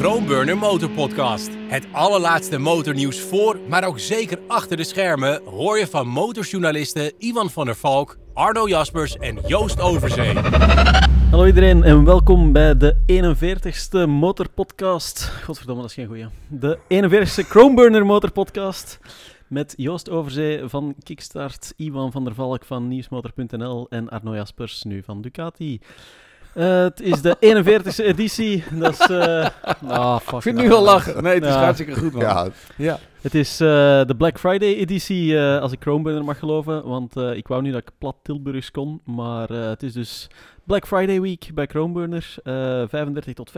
Kroonburner Motorpodcast. Het allerlaatste motornieuws voor, maar ook zeker achter de schermen... hoor je van motorjournalisten Ivan van der Valk, Arno Jaspers en Joost Overzee. Hallo iedereen en welkom bij de 41ste Motorpodcast. Godverdomme, dat is geen goeie. De 41ste Chromeburner Motorpodcast. Met Joost Overzee van Kickstart, Iwan van der Valk van Nieuwsmotor.nl en Arno Jaspers, nu van Ducati. Uh, het is de 41ste editie. Dat is. Uh, oh, fuck ik vind het nu wel lachen. Nee, het is Ja. hartstikke goed, man. Ja, ja. Het is eh, de Black Friday editie, eh, als ik Chromeburner mag geloven. Want eh, ik wou niet dat ik plat Tilburgs kon. Maar eh, het is dus Black Friday week bij Chromeburner. Eh 35 tot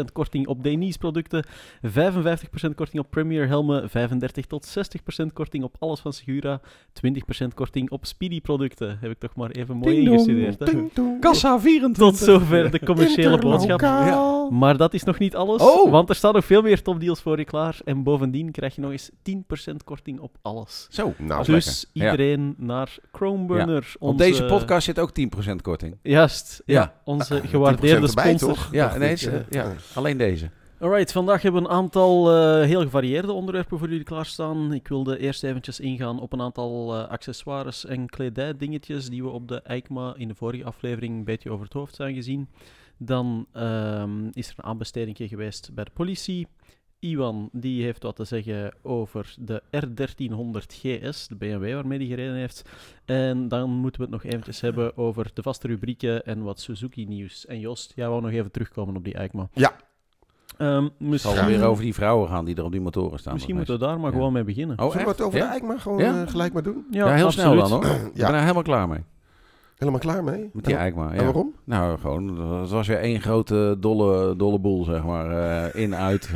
50% korting op Denies producten. 55% korting op Premier helmen. 35 tot 60% korting op alles van Segura. 20% korting op Speedy producten. Heb ik toch maar even mooi ingestudeerd. hè? Kassa 24. Tot zover de commerciële boodschap. Ja. Maar dat is nog niet alles, Oh. want er staan nog veel meer topdeals voor je klaar. En bovendien krijg je nog eens 10% korting op alles. Zo, Nou, dus lekker. iedereen naar Chromeburner. Ja. Op deze podcast zit ook 10% korting. Juist, ja. Ja. onze 10% gewaardeerde erbij, sponsor. toch? Ja, is, eh, eh, ja, alleen deze. Alright, vandaag hebben we een aantal eh, heel gevarieerde onderwerpen voor jullie klaarstaan. Ik wilde eerst eventjes ingaan op een aantal eh, accessoires en kledijdingetjes die we op de EICMA in de vorige aflevering een beetje over het hoofd zijn gezien. Dan ehm, is er een aanbesteding geweest bij de politie. Iwan die heeft wat te zeggen over de R1300 GS, de BMW waarmee hij gereden heeft. En dan moeten we het nog eventjes hebben over de vaste rubrieken en wat Suzuki-nieuws. En Joost, jij wou nog even terugkomen op die EICMA. Ja. Ehm, Het misschien zal weer over die vrouwen gaan die er op die motoren staan. misschien moeten we daar maar Ja. gewoon mee beginnen. Oh, Zullen we het over ja? de Eik maar gewoon Ja? eh, gelijk maar doen? Ja, heel snel dan hoor. Ik ben Ja, er helemaal klaar mee. Helemaal klaar mee? Met die En- Eikma. En Ja. waarom? Nou, gewoon, het was weer één grote dolle, dolle boel, zeg maar. eh, in, uit.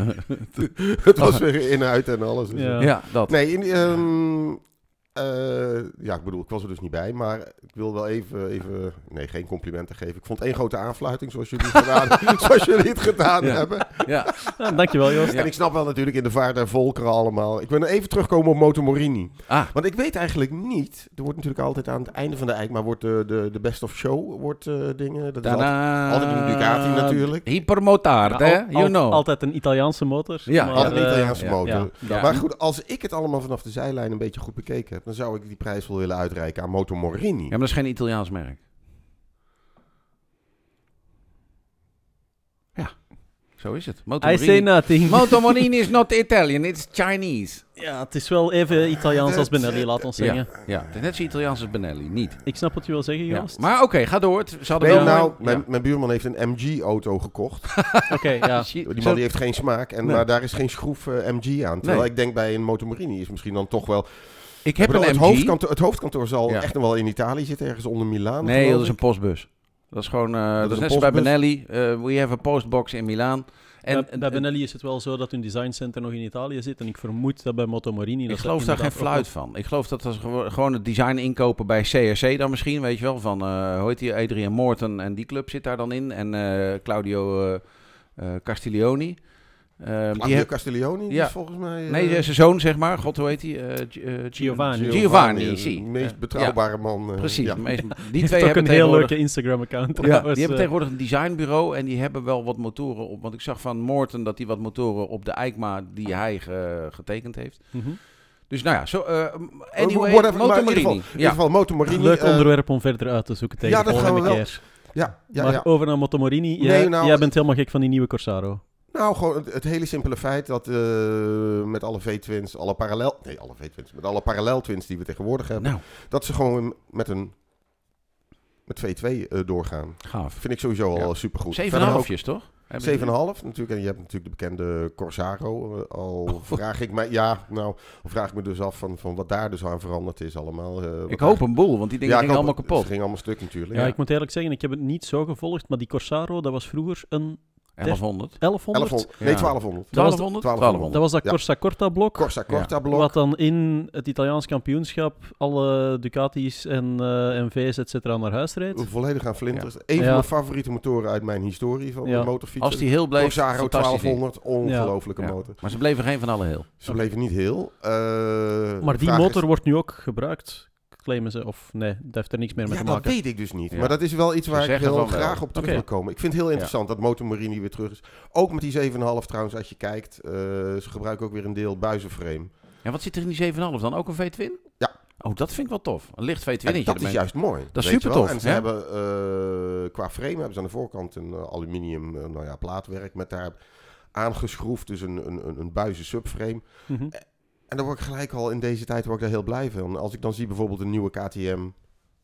Het was weer in en uit en alles. Dus, Ja. eh. ja, dat. Nee, in, ehm, eh, ja, ik bedoel, ik was er dus niet bij, maar ik wil wel even, even nee, geen complimenten geven. Ik vond één grote aanfluiting, zoals jullie het gedaan, zoals jullie het gedaan Ja. hebben. Ja, Ja, dankjewel, Joost. En ik snap wel natuurlijk in de vaart der volkeren allemaal. Ik wil even terugkomen op Moto Morini. ah, Want ik weet eigenlijk niet, er wordt natuurlijk altijd aan het einde van de Eik, maar wordt de, de, de best of show, wordt eh, dingen, dat is altijd, altijd een Ducati natuurlijk. Hypermotard, Ja, hè? al- You al- know. Altijd een Italiaanse motor. Ja, maar, altijd een eh, Italiaanse motor. ja, Ja. Maar goed, als ik het allemaal vanaf de zijlijn een beetje goed bekeken heb, dan zou ik die prijs wel willen uitreiken aan Moto Morini. Ja, maar dat is geen Italiaans merk. Ja, zo is het. Moto I say nothing. Moto Morini is not Italian, it's Chinese. Ja, het is wel even Italiaans als Benelli, laat ons Ja, zeggen. ja, het is net zo Italiaans als Benelli, niet. Ik snap wat je wil zeggen, Ja. Joost. Maar oké, ga door. Ze hadden Nee, wel nou, ja. mijn, buurman heeft een MG-auto gekocht. Oké, ja. Die man die heeft geen smaak, en, Nee. maar daar is geen schroef eh, MG aan. Terwijl Nee. ik denk bij een Moto Morini is misschien dan toch wel... Ik heb Ik bedoel, een het, hoofdkantoor, het hoofdkantoor zal Ja. echt nog wel in Italië zitten, ergens onder Milaan. Nee, dat is een ik. postbus. Dat is gewoon, eh, dat, is net zoals bij? Benelli. eh, we have a postbox in Milaan. En, bij, bij Benelli is het wel zo dat hun designcenter nog in Italië zit. En ik vermoed dat bij Moto Morini... Ik dat ze geloof daar geen fluit van. Ik geloof dat dat gewo- gewoon het design inkopen bij CRC dan misschien, weet je wel. Van, eh hoe heet die, Adrian Morton en die club zit daar dan in. En eh, Claudio Castiglioni. Eh, die Claudio Castiglioni, Ja. is volgens mij... eh, nee, zijn zoon zeg maar. God, hoe heet hij? Eh, eh, Giovanni. Giovanni, de zie. meest Ja. betrouwbare man. Precies. ja. de meest- die twee ook hebben een heel leuke Instagram-account. Ja, die hebben tegenwoordig een designbureau en die hebben wel wat motoren op. Want ik zag van Morton dat hij wat motoren op de Eikma die hij ge- getekend heeft. Mhm. Dus nou ja, zo, eh, anyway, Oh, Whatever, maar Moto in ieder geval- Morini. In ieder Ja. geval Moto Morini. Leuk onderwerp om verder uit te zoeken tegen ja, de dat gaan volgende we wel. keer. Ja, ja, maar ja. over naar Moto Morini. Jij, Nee, nou- jij bent helemaal gek van die nieuwe Corsaro. Nou, gewoon het, het hele simpele feit dat eh, met alle V-twins, alle parallel... Nee, alle V-twins. Met alle parallel-twins die we tegenwoordig hebben. Nou, Dat ze gewoon met een... Met V2 eh, doorgaan. gaaf. Vind ik sowieso Ja. al supergoed. Zeven Verder ook- halfjes, toch? Hebben die- 7,5 natuurlijk. En je hebt natuurlijk de bekende Corsaro. eh, al vraag ik me, ja, nou, al vraag ik me dus af van, van wat daar dus aan veranderd is allemaal. Ik hoop een boel, want die dingen Ja, gingen allemaal kapot. Ze gingen allemaal stuk natuurlijk. Ja, Ja. ik moet eerlijk zeggen, ik heb het niet zo gevolgd, maar die Corsaro, dat was vroeger een 1100. 1100. 1100, nee, Ja. 1200. Dat was de- 1200? 1200. Dat was dat. Corsa Corta blok. Corsa Corta blok. Wat dan in het Italiaans kampioenschap alle Ducatis en eh MV's et cetera naar huis reed. Volledig aan flinters. Een van Ja. mijn favoriete motoren uit mijn historie van Ja. de motorfiets. Als die heel bleef, Corsaro fantastisch. 1200, ongelofelijke Ja. motor. Maar ze bleven geen van alle heel. Ze bleven niet heel. eh, maar die motor is- wordt nu ook gebruikt claimen ze. Of nee, dat heeft er niks meer mee Ja, te dat maken. weet ik dus niet. Ja. Maar dat is wel iets Ze waar ik heel wel. graag op terug wil komen. Ik vind het heel interessant dat Motor Morini weer terug is. Ook met die 7,5 trouwens, als je kijkt. eh, ze gebruiken ook weer een deel buizenframe. En wat zit er in die 7,5 dan? Ook een V-twin? Ja. Oh, dat vind ik wel tof. Een licht V-twinnetje. dat is juist mooi. Dat is weet je wel. supertof, En ze hè? hebben eh, qua frame hebben ze aan de voorkant een eh, aluminium nou ja, plaatwerk met daar aangeschroefd. Dus een, een, een, een buizen subframe. Mhm. En daar word ik gelijk al in deze tijd word ik daar heel blij van. Als ik dan zie bijvoorbeeld een nieuwe KTM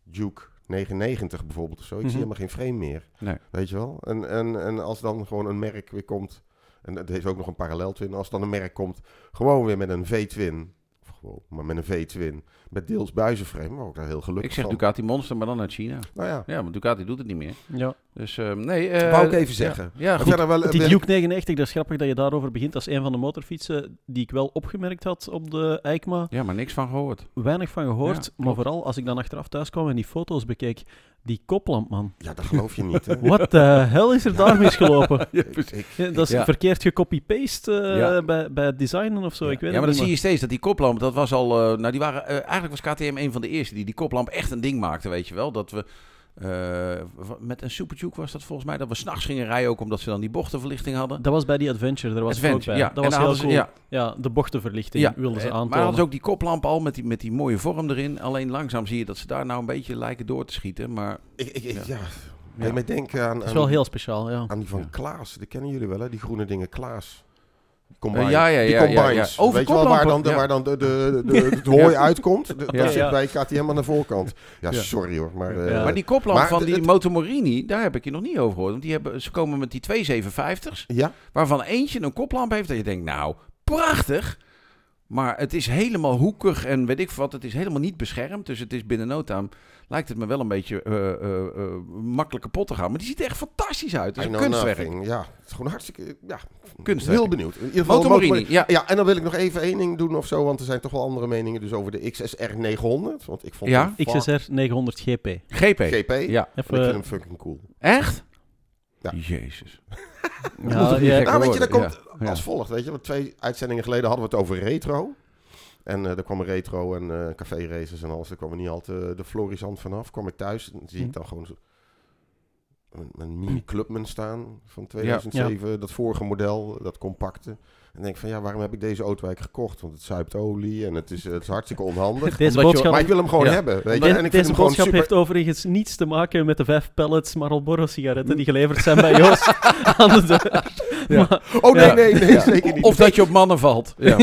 Duke 990 bijvoorbeeld of zo. Ik Mhm. zie helemaal geen frame meer. Nee. Weet je wel? En, en, en als dan gewoon een merk weer komt. En het heeft ook nog een parallel twin. Als dan een merk komt, gewoon weer met een V-twin. Of gewoon, maar met een V-twin. Met deels buizenframe. Word ik daar heel gelukkig Ik zeg van. Ducati Monster, maar dan uit China. Nou ja, Ja, want Ducati doet het niet meer. Ja. Dus eh, nee... eh, wou ik even zeggen. Ja, ja Maar goed. verder wel, Die wil- Duke 99, dat is grappig dat je daarover begint. Dat is een van de motorfietsen die ik wel opgemerkt had op de EICMA. Ja, maar niks van gehoord. Weinig van gehoord, Ja, maar vooral als ik dan achteraf thuis kwam en die foto's bekeek. Die koplamp, man. Ja, dat geloof je niet. Wat de hel is er daar misgelopen? Ja, Ik- ik- Ja, dat is Ja. verkeerd gecopy-paste eh, Ja. bij, bij het designen of zo. Ik weet ja, maar dan zie je steeds dat die koplamp, dat was al, eh, nou die waren, eh, eigenlijk was KTM een van de eerste die die koplamp echt een ding maakte, weet je wel. Dat we, eh, met een Super Duke was dat volgens mij, dat we s'nachts gingen rijden ook omdat ze dan die bochtenverlichting hadden. Dat was bij die Adventure, daar was ik ook Adventure, bij. ja. Dat En was heel cool. ze- Ja. de bochtenverlichting Ja, wilden ze eh, aantonen. Maar hadden ze ook die koplamp al met die, met die mooie vorm erin. Alleen langzaam zie je dat ze daar nou een beetje lijken door te schieten. Maar ik, ik, ik- Ja. ja. Ja. Ja. mij denken aan, Dat is aan, wel heel speciaal, ja. aan die van Ja. Klaas. Die kennen jullie wel, hè? Die groene dingen Klaas. Combine. ja, ja, ja, ja, combines. Weet je wel, waar dan, de, ja. waar dan de, de, de, de, hooi uitkomt? De- Ja. Dat zit bij KTM aan de voorkant. Ja, Ja. sorry hoor. Maar, eh, Ja. maar die koplamp maar van het- die het- Moto Morini, daar heb ik je nog niet over gehoord. Want die hebben, ze komen met die twee 750's. ja, Waarvan eentje een koplamp heeft dat je denkt, nou, prachtig. Maar het is helemaal hoekig en weet ik wat. Het is helemaal niet beschermd. Dus het is binnen no time, lijkt het me wel een beetje eh, eh, eh, makkelijk kapot te gaan. Maar die ziet er echt fantastisch uit. Het I een know kunstwerk. nothing. Ja, het is gewoon hartstikke... Ja, Kunstwerk. heel benieuwd. In ieder geval, ja. Ja, en dan wil ik nog even één ding doen of zo. Want er zijn toch wel andere meningen dus over de XSR 900. Want ik vond Ja? XSR 900 GP. GP. GP. Ja. Ik vind hem fucking cool. Echt? Ja. Jezus. niet ja, Nou, weet je, dat komt ja. als volgt. Weet je, want twee uitzendingen geleden hadden we het over retro. En eh er kwam retro en eh café races en alles. Er kwam er niet altijd de Florisant vanaf. Kwam ik thuis en zie ik Hm. dan gewoon zo een, een mini Clubman staan van 2007. Dat vorige model, dat compacte. En denk van ja, waarom heb ik deze auto eigenlijk gekocht? Want het zuipt olie en het is, het is hartstikke onhandig. Deze je- maar ik wil hem gewoon Ja. hebben. Weet je? En ik vind deze hem gewoon boodschap super... heeft overigens niets te maken met de vijf pallets Marlboro sigaretten die geleverd zijn bij Joost aan de deur. Ja. Maar- Oh nee, Ja. nee, nee, Ja. zeker niet. Of dat je op mannen valt. Ja.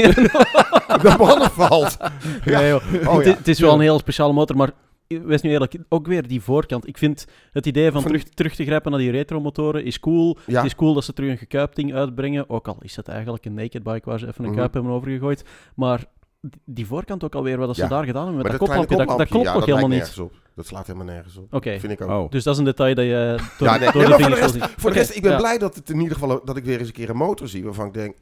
de mannen valt. Ja. Nee, joh. Oh, het, ja. het is wel een heel speciale motor, maar wees nu eerlijk, ook weer die voorkant. Ik vind het idee van Van- terug, terug te grijpen naar die retromotoren is cool. Ja. Het is cool dat ze terug een gekuipt ding uitbrengen, ook al is het eigenlijk een naked bike waar ze even een Mhm. kuip hebben overgegooid. Maar die- voorkant ook alweer, wat ze Ja. daar gedaan hebben met Maar dat koplampje, dat, dat klopt ja, toch dat helemaal niet? op. Dat slaat helemaal nergens op. Oké, Vind ik ook. Oh. dus dat is een detail dat je door, Ja, nee, door nee, de maar voor vingers de rest, zien. voor de rest ik ben ja. blij dat, het in ieder geval, dat ik weer eens een keer een motor zie waarvan ik denk,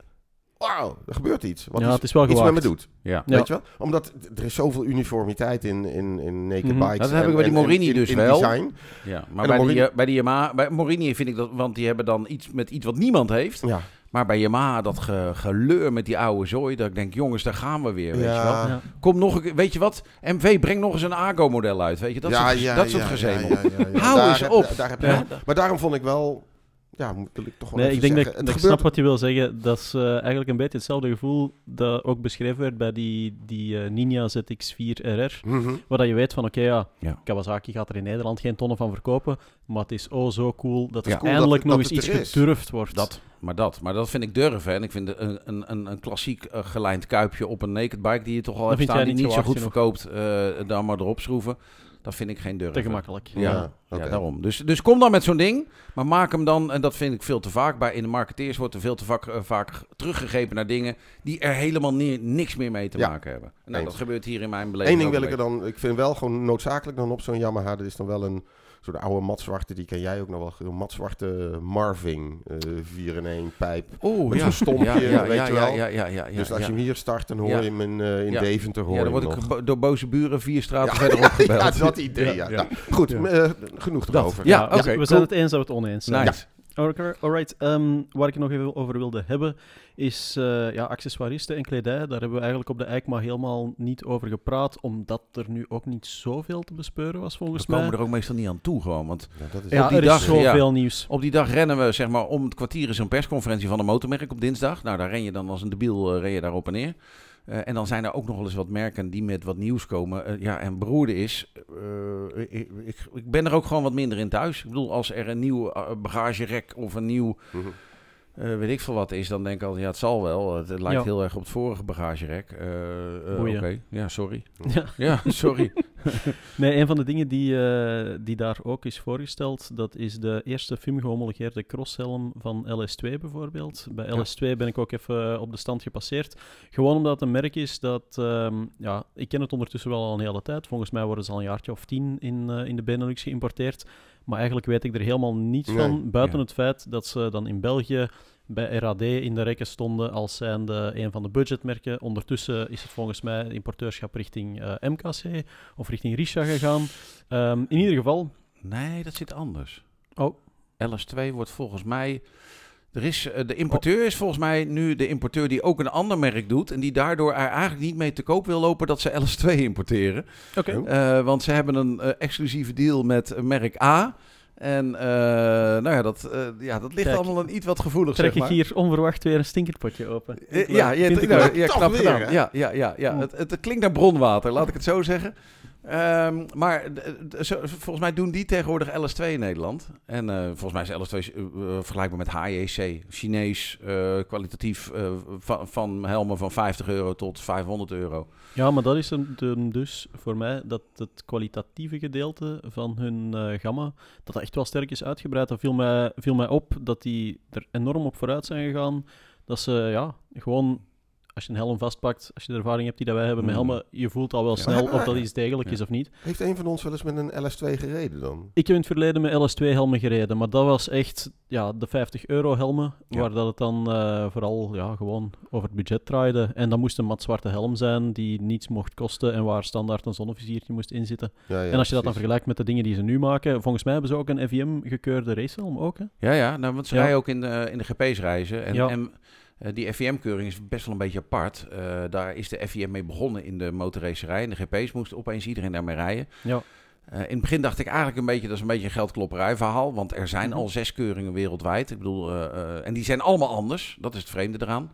wauw, er gebeurt iets. Wat Ja, is, het is wel iets met me doet. Ja. Ja. Weet je wel? Omdat er is zoveel uniformiteit in, in, in naked Mhm. bikes. Dat heb ik bij die en- en Morini in- dus in wel. design. Ja, maar bij, de die, Morini- eh, bij die Yamaha, bij Morini vind ik dat, want die hebben dan iets met iets wat niemand heeft. Ja. Maar bij Yamaha dat ge- geleur met die oude zooi, dat ik denk, jongens, daar gaan we weer, weet je wel. Ja. Ja. Kom nog een keer, weet je wat? MV, breng nog eens een Argo-model uit, weet je? Dat ja, soort, ja, dat ja, soort ja, gezemel. ja, ja, ja. Hou Daar eens heb- op. Daar heb je- Ja. Maar daarom vond ik wel, ja, moet ik toch wel Nee, even ik denk dat, zeggen. dat het ik gebeurt snap wat je wil zeggen. Dat is eh, eigenlijk een beetje hetzelfde gevoel dat ook beschreven werd bij die, die eh, Ninja ZX4 RR. Mhm. Waar dat je weet van, oké, ja, Ja. Kawasaki gaat er in Nederland geen tonnen van verkopen. Maar het is oh zo cool dat er Ja. Cool eindelijk dat- nog dat eens iets is. gedurfd wordt. Dat, maar dat. Maar dat vind ik durven. En ik vind een, een, een, een klassiek eh, gelijnd kuipje op een naked bike die je toch al Dat hebt staan, die niet zo goed verkoopt, eh dan maar erop schroeven. Dat vind ik geen durven. Te gemakkelijk. Ja, Ja, ja, oké. daarom. Dus, dus kom dan met zo'n ding, maar maak hem dan, en dat vind ik veel te vaak, bij in de marketeers wordt er veel te vaak, eh, vaak teruggegrepen naar dingen die er helemaal ni- niks meer mee te Ja, maken hebben. En nou, eens. dat gebeurt hier in mijn beleving Eén ding wil ik er dan, ik vind wel gewoon noodzakelijk dan op zo'n Yamaha, dat is dan wel een soort oude matzwarte, die ken jij ook nog wel, een matzwarte Marving, eh 4 in 1 pijp. Oeh, met ja. zo'n stompje, ja, ja, weet ja, je wel. Ja, ja, ja, ja, dus als ja. je hem hier start, dan hoor Ja. je hem in, eh, in Ja. Deventer hoor Ja, dan word ik nog. door boze buren vier straten Ja, verderop gebeld. ja, dat idee, ja. Ja, ja. Nou, goed, Ja. eh, genoeg erover. Ja, we- oké, we cool. zijn het eens we het oneens zijn. Nice. Alright, alright. Ehm, waar ik het nog even over wilde hebben, is uh, ja, accessoiristen en kledij. Daar hebben we eigenlijk op de EICMA helemaal niet over gepraat, omdat er nu ook niet zoveel te bespeuren was, volgens mij. We komen er ook meestal niet aan toe, gewoon. Want ja, dat is ja, die er dag, is zoveel ja, nieuws. Op die dag rennen we, zeg maar, om het kwartier is een persconferentie van een motormerk op dinsdag. Nou, daar ren je dan als een debiel, uh, ren je daar op en neer. Uh, en dan zijn er ook nog wel eens wat merken die met wat nieuws komen. Uh, ja, en beroerde is, uh, ik, ik, ben er ook gewoon wat minder in thuis. Ik bedoel, als er een nieuw bagagerek of een nieuw, -hmm. Weet ik veel wat is, dan denk ik altijd, ja, het zal wel. Het, lijkt ja. heel erg op het vorige bagagerek. Oké, okay. ja, sorry. Ja, ja sorry. nee, een van de dingen die, uh, die daar ook is voorgesteld, dat is de eerste FIM-gehomologeerde crosshelm van LS2 bijvoorbeeld. Bij ja. LS2 ben ik ook even op de stand gepasseerd. Gewoon omdat het een merk is dat, um, ja, ik ken het ondertussen wel al een hele tijd. Volgens mij worden ze al een jaartje of tien in, uh, in de Benelux geïmporteerd. Maar eigenlijk weet ik er helemaal niets nee. van, buiten ja. het feit dat ze dan in België bij RAD in de rekken stonden als zijnde een van de budgetmerken. Ondertussen is het volgens mij importeurschap richting uh, MKC of richting Risha gegaan. Um, in ieder geval... Nee, dat zit anders. Oh. LS2 wordt volgens mij... Er is, uh, de importeur is volgens mij nu de importeur die ook een ander merk doet. En die daardoor er eigenlijk niet mee te koop wil lopen dat ze LS2 importeren. Oké. Okay. Uh, want ze hebben een uh, exclusieve deal met merk A. En uh, nou ja, dat, uh, ja, dat ligt Kijk, allemaal een iets wat gevoelig, Trek zeg maar. ik hier onverwacht weer een stinkerpotje open. Uh, ja, ik nou, leuk. ja, knap weer, gedaan. hè? Ja, ja, ja, ja. Het, het klinkt naar bronwater, laat ik het zo zeggen. Um, maar volgens mij doen die tegenwoordig LS2 in Nederland. En uh, volgens mij is LS2 uh, vergelijkbaar met HJC. Chinees, uh, kwalitatief van, van helmen van 50 euro tot 500 euro. Ja, maar dat is dus voor mij dat het kwalitatieve gedeelte van hun gamma, dat dat echt wel sterk is uitgebreid. Dat viel mij, viel mij op dat die er enorm op vooruit zijn gegaan. Dat ze ja, gewoon, als je een helm vastpakt, als je de ervaring hebt die dat wij hebben met Mm. helmen, je voelt al wel Ja. snel of dat iets degelijk Ja. is of niet. Heeft een van ons wel eens met een LS2 gereden dan? Ik heb in het verleden met LS2-helmen gereden, maar dat was echt ja, de 50 euro helmen, Ja. waar dat het dan eh, vooral ja, gewoon over het budget draaide. En dat moest een matzwarte helm zijn die niets mocht kosten en waar standaard een zonneviziertje moest inzitten. Ja, ja, en als je dat dan vergelijkt met de dingen die ze nu maken, volgens mij hebben ze ook een FIM-gekeurde racehelm ook, hè? Ja, ja, nou, want ze Ja. rijden ook in de, in de GP's reizen. En, Ja. en die FIM-keuring is best wel een beetje apart. Eh, daar is de FIM mee begonnen in de motorracerij. In de GP's moest opeens iedereen daarmee rijden. Ja. Eh, in het begin dacht ik eigenlijk een beetje, dat is een beetje een geldklopperij verhaal. Want er zijn Mhm. al zes keuringen wereldwijd. Ik bedoel, eh, eh, en die zijn allemaal anders. Dat is het vreemde eraan.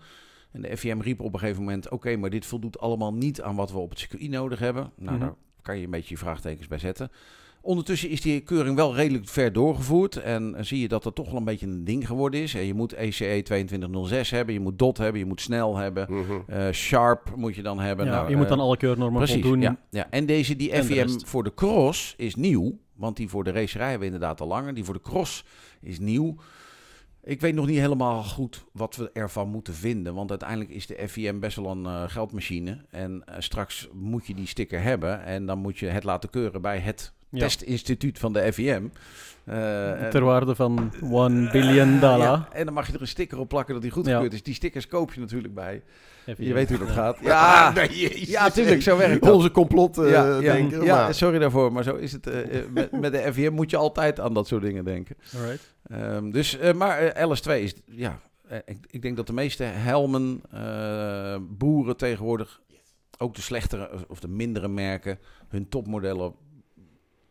En de FIM riep op een gegeven moment, oké, maar dit voldoet allemaal niet aan wat we op het circuit nodig hebben. Nou, Mhm. daar kan je een beetje je vraagtekens bij zetten. Ondertussen is die keuring wel redelijk ver doorgevoerd. En zie je dat het toch wel een beetje een ding geworden is. Je moet ECE 2206 hebben, je moet DOT hebben, je moet snel hebben. Mhm. Eh, Sharp moet je dan hebben. Ja, Nou, je moet eh, dan alle keurnormen Precies, voldoen. ja, ja. En deze, die En de FIM voor de cross is nieuw. Want die voor de racerij hebben we inderdaad al langer. Die voor de cross is nieuw. Ik weet nog niet helemaal goed wat we ervan moeten vinden. Want uiteindelijk is de FIM best wel een eh, geldmachine. En eh, straks moet je die sticker hebben. En dan moet je het laten keuren bij het Ja. testinstituut van de FIM. Eh, Ter waarde van 1 billion dollar. ja, en dan mag je er een sticker op plakken dat die goedgekeurd Ja. is. Die stickers koop je natuurlijk bij. FIM. Je weet hoe dat Ja. gaat. Ja, nee, jezus. ja tuurlijk, zo werkt dat. Onze complot eh, ja, ja, denken. ja, sorry daarvoor, maar zo is het. eh, eh, met, met de FIM moet je altijd aan dat soort dingen denken. Alright. Ehm, dus, eh, maar eh, LS2 is, ja, eh, ik, ik denk dat de meeste helmen, eh, boeren tegenwoordig, ook de slechtere of de mindere merken, hun topmodellen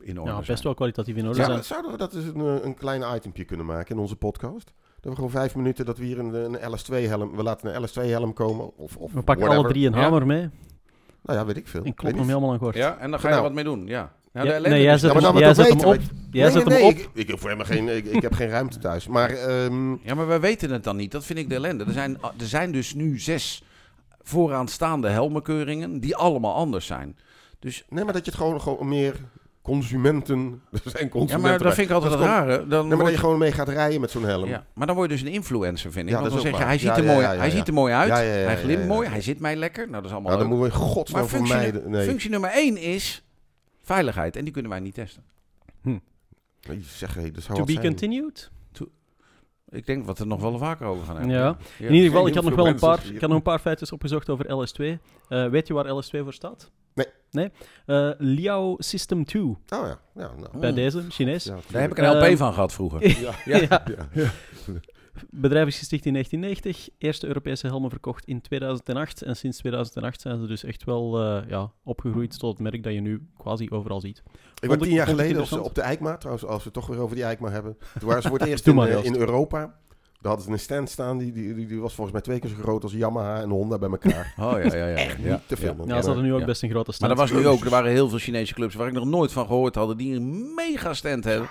in orde Ja, zijn. best wel kwalitatief in orde Ja, zijn. zouden we dat eens een, eh, een klein itempje kunnen maken in onze podcast? Dat we gewoon vijf minuten dat we hier een, een LS2-helm... We laten een LS2-helm komen. Of, of We pakken whatever. alle drie een Ja. hamer mee Nou ja, weet ik veel. en kloppen niet. hem helemaal aan kort. Ja, en dan ga je Nou. er wat mee doen, ja. Ja, Ja, de ellende nee, jij zet Ja, hem, jij we zet hem op. Jij nee, zet nee, hem nee, op. Ik, ik, heb voor geen, ik, ik heb geen ruimte thuis. Maar ehm, Ja, maar wij weten het dan niet. Dat vind ik de ellende. Er zijn, er zijn dus nu zes vooraanstaande helmenkeuringen die allemaal anders zijn. Dus nee, maar dat je het gewoon, gewoon meer consumenten... Er zijn ja, consumenten maar dat bij. vind ik altijd Dat het rare. Dan Nee, maar dat je gewoon mee gaat rijden met zo'n helm. ja, maar dan word je dus een influencer, vind ik. Ja, Want dat dan is zeg je, hij, ziet, Ja, er ja, mooi, ja, hij ja. ziet er mooi uit, Ja, ja, ja, hij ja, glimt ja. mooi, hij zit mij lekker. Nou, dat is allemaal Nou, dan moeten we godsnaam Maar functie, vermijden. Nee, functie nummer één is veiligheid. En die kunnen wij niet testen. Nee, zeg, hey, dat zou To wat be zijn. continued. Ik denk dat we er nog wel vaker over gaan hebben. Ja. Ja. In ieder geval, ik had nog wel een paar, ik had nog een paar feitjes opgezocht over LS2. Eh, weet je waar LS2 voor staat? Nee. Nee? Eh, Liao System 2. Oh ja, ja nou. Bij deze, Chinees. Ja, Daar heb ik een LP Ehm, van gehad vroeger. Ja. Ja. ja. Bedrijf is gesticht in 1990. Eerste Europese helmen verkocht in 2008. En sinds 2008 zijn ze dus echt wel eh, ja, opgegroeid tot het merk dat je nu quasi overal ziet. Ik was tien jaar geleden op, de EICMA, trouwens, als we het toch weer over die EICMA hebben. Toen waren ze voor het eerst eh, in Europa. Daar hadden ze een stand staan, die, die, die, die was volgens mij twee keer zo groot als Yamaha en Honda bij elkaar. Oh ja, ja, ja. Echt ja. niet te veel. Ja, ze hadden nu ook Ja. best een grote Maar stand. er was nu ook, er waren heel veel Chinese clubs waar ik nog nooit van gehoord had, die een mega stand hebben.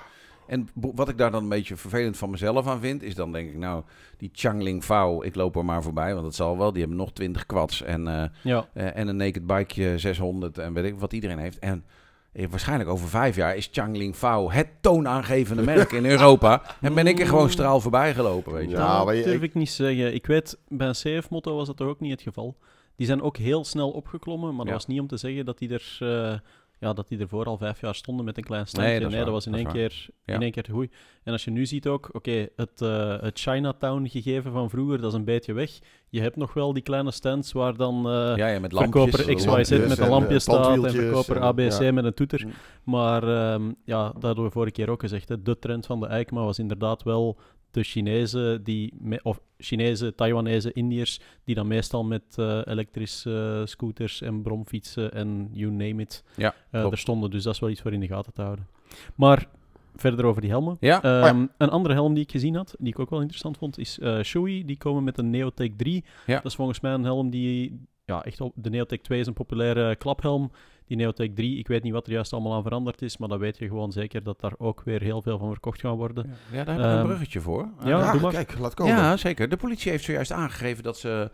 En wat ik daar dan een beetje vervelend van mezelf aan vind, is dan denk ik, nou, die Changling Fao, ik loop er maar voorbij, want dat zal wel. Die hebben nog 20 quads en, eh, Ja, eh, en een naked bikeje 600 en weet ik wat iedereen heeft. En eh, waarschijnlijk over vijf jaar is Changling Fao het toonaangevende merk in Europa. En ben ik er gewoon straal voorbij gelopen, weet je. Ja, dat durf ik- niet zeggen. Ik weet, bij een CF-motto was dat toch ook niet het geval. Die zijn ook heel snel opgeklommen, maar Ja. dat was niet om te zeggen dat die er... eh, ja, dat die ervoor al vijf jaar stonden met een klein standje. Nee, Nee, dat was in dat één, keer, Ja. in één keer te goed. En als je nu ziet ook, oké, het, eh, het Chinatown gegeven van vroeger, dat is een beetje weg. Je hebt nog wel die kleine stands waar dan eh, Ja, ja, met lampjes. verkoper XYZ met een en, lampje eh, staat en verkoper en, ABC ja. met een toeter. Maar ehm, ja, dat hadden we vorige keer ook gezegd. Hè. De trend van de EICMA was inderdaad wel de Chinezen, die me- of Chinese, Taiwanese, Indiërs, die dan meestal met eh, elektrische eh, scooters en bromfietsen en you name it Ja, eh, er stonden. Dus dat is wel iets voor in de gaten te houden. Maar verder over die helmen. Ja, Ehm, Een andere helm die ik gezien had, die ik ook wel interessant vond, is eh Shoei. Die komen met een Neotech 3. Ja. Dat is volgens mij een helm die... Ja, echt op, de Neotech 2 is een populaire klaphelm. Die Neotech 3, ik weet niet wat er juist allemaal aan veranderd is, maar dan weet je gewoon zeker dat daar ook weer heel veel van verkocht gaan worden. ja, daar heb ik een Ehm, bruggetje voor. ja, doe maar. kijk, laat komen. Ja, zeker. De politie heeft zojuist aangegeven dat ze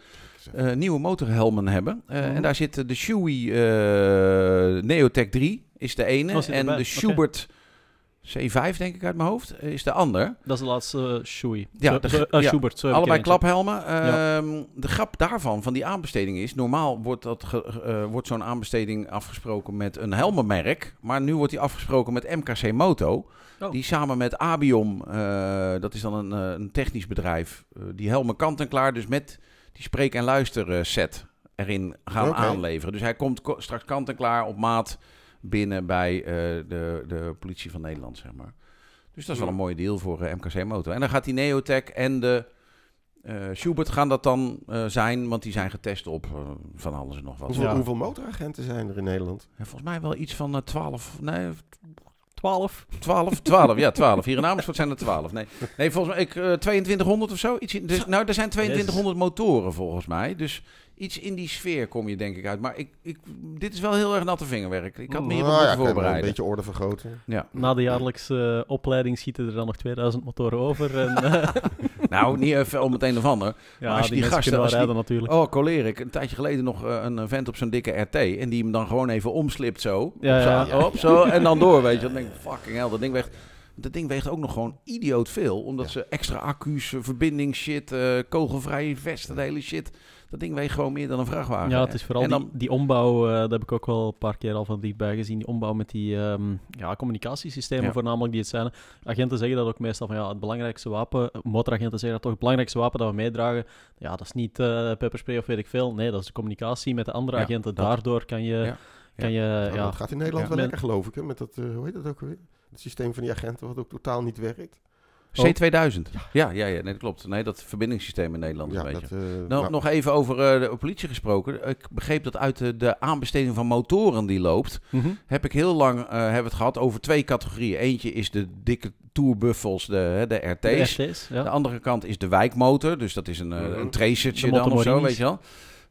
eh, nieuwe motorhelmen hebben. Eh, Mhm. En daar zit de Shoei eh, Neotech 3 is de ene. Oh, en erbij. de. Schubert C5, denk ik uit mijn hoofd, is de ander. Dat is de laatste uh, Shoei. Ja, de- eh, ja. Schubert. Zo Allebei klaphelmen. Ja. Ehm, De grap daarvan, van die aanbesteding is... normaal wordt, dat ge- eh, wordt zo'n aanbesteding afgesproken met een helmenmerk... maar nu wordt die afgesproken met MKC Moto... Oh. die samen met Abiom, eh, dat is dan een, eh, een technisch bedrijf... eh, die helmen kant-en-klaar, dus met die spreek- en luister set erin gaan aanleveren. Dus hij komt ko- straks kant-en-klaar op maat binnen bij eh, de, de politie van Nederland, zeg maar. Dus dat is wel een mooie deal voor eh, MKC Moto. En dan gaat die Neotech en de eh, Schubert gaan dat dan eh, zijn, want die zijn getest op van alles en nog wat. Hoeveel, Ja. hoeveel motoragenten zijn er in Nederland? En volgens mij wel iets van eh, 12, nee, 12. 12, 12, ja 12. Hier in Amersfoort zijn er 12. Nee, nee volgens mij ik, eh, 2200 of zo. Iets in, dus, nou, er zijn 2200 motoren volgens mij. Dus iets in die sfeer kom je denk ik uit. Maar ik, ik, dit is wel heel erg natte vingerwerk. Ik had me hierop Nou ja, voorbereiden. Een beetje orde vergroten. Ja. Na de jaarlijkse eh, opleiding schieten er dan nog 2000 motoren over. En, eh, Nou, niet even om het een of ander. ja, als je die, die gasten- als je rijden natuurlijk. Oh. Een tijdje geleden nog eh, een vent op zo'n dikke RT. En die hem dan gewoon even omslipt zo. Ja, Op zo, ja. Op zo. En dan door, weet je. Dan denk ik, fucking hell. Dat ding weegt... Dat ding weegt ook nog gewoon idioot veel. Omdat Ja. ze extra accu's, eh, verbindingsshit, eh kogelvrije vesten, de hele shit. Dat ding weegt gewoon meer dan een vrachtwagen. Ja, het is vooral En dan, die, die ombouw, eh dat heb ik ook wel een paar keer al van dichtbij gezien. Die ombouw met die ehm, ja, communicatiesystemen Ja. voornamelijk die het zijn. Agenten zeggen dat ook meestal van ja, het belangrijkste wapen, motoragenten zeggen dat toch, het belangrijkste wapen dat we meedragen, ja, dat is niet eh pepperspray of weet ik veel. Nee, dat is de communicatie met de andere Ja, agenten. dat. Daardoor kan je, Ja. kan je Nou, ja, Dat gaat in Nederland Ja. wel lekker, geloof ik. Hè? Met dat, eh, hoe heet dat ook weer? Het systeem van die agenten, wat ook totaal niet werkt. C2000. Ja, ja, ja, nee, dat klopt. Nee, dat verbindingssysteem in Nederland Ja, een beetje. dat, eh, Nou, nou, nog even over eh, de politie gesproken. Ik begreep dat uit de, de aanbesteding van motoren die loopt, Mhm. heb ik heel lang eh, hebben het gehad over twee categorieën. Eentje is de dikke tourbuffels, de, de RT's. De RT's, ja. De andere kant is de wijkmotor. Dus dat is een, eh, Mhm. een tracertje dan of zo, weet je wel.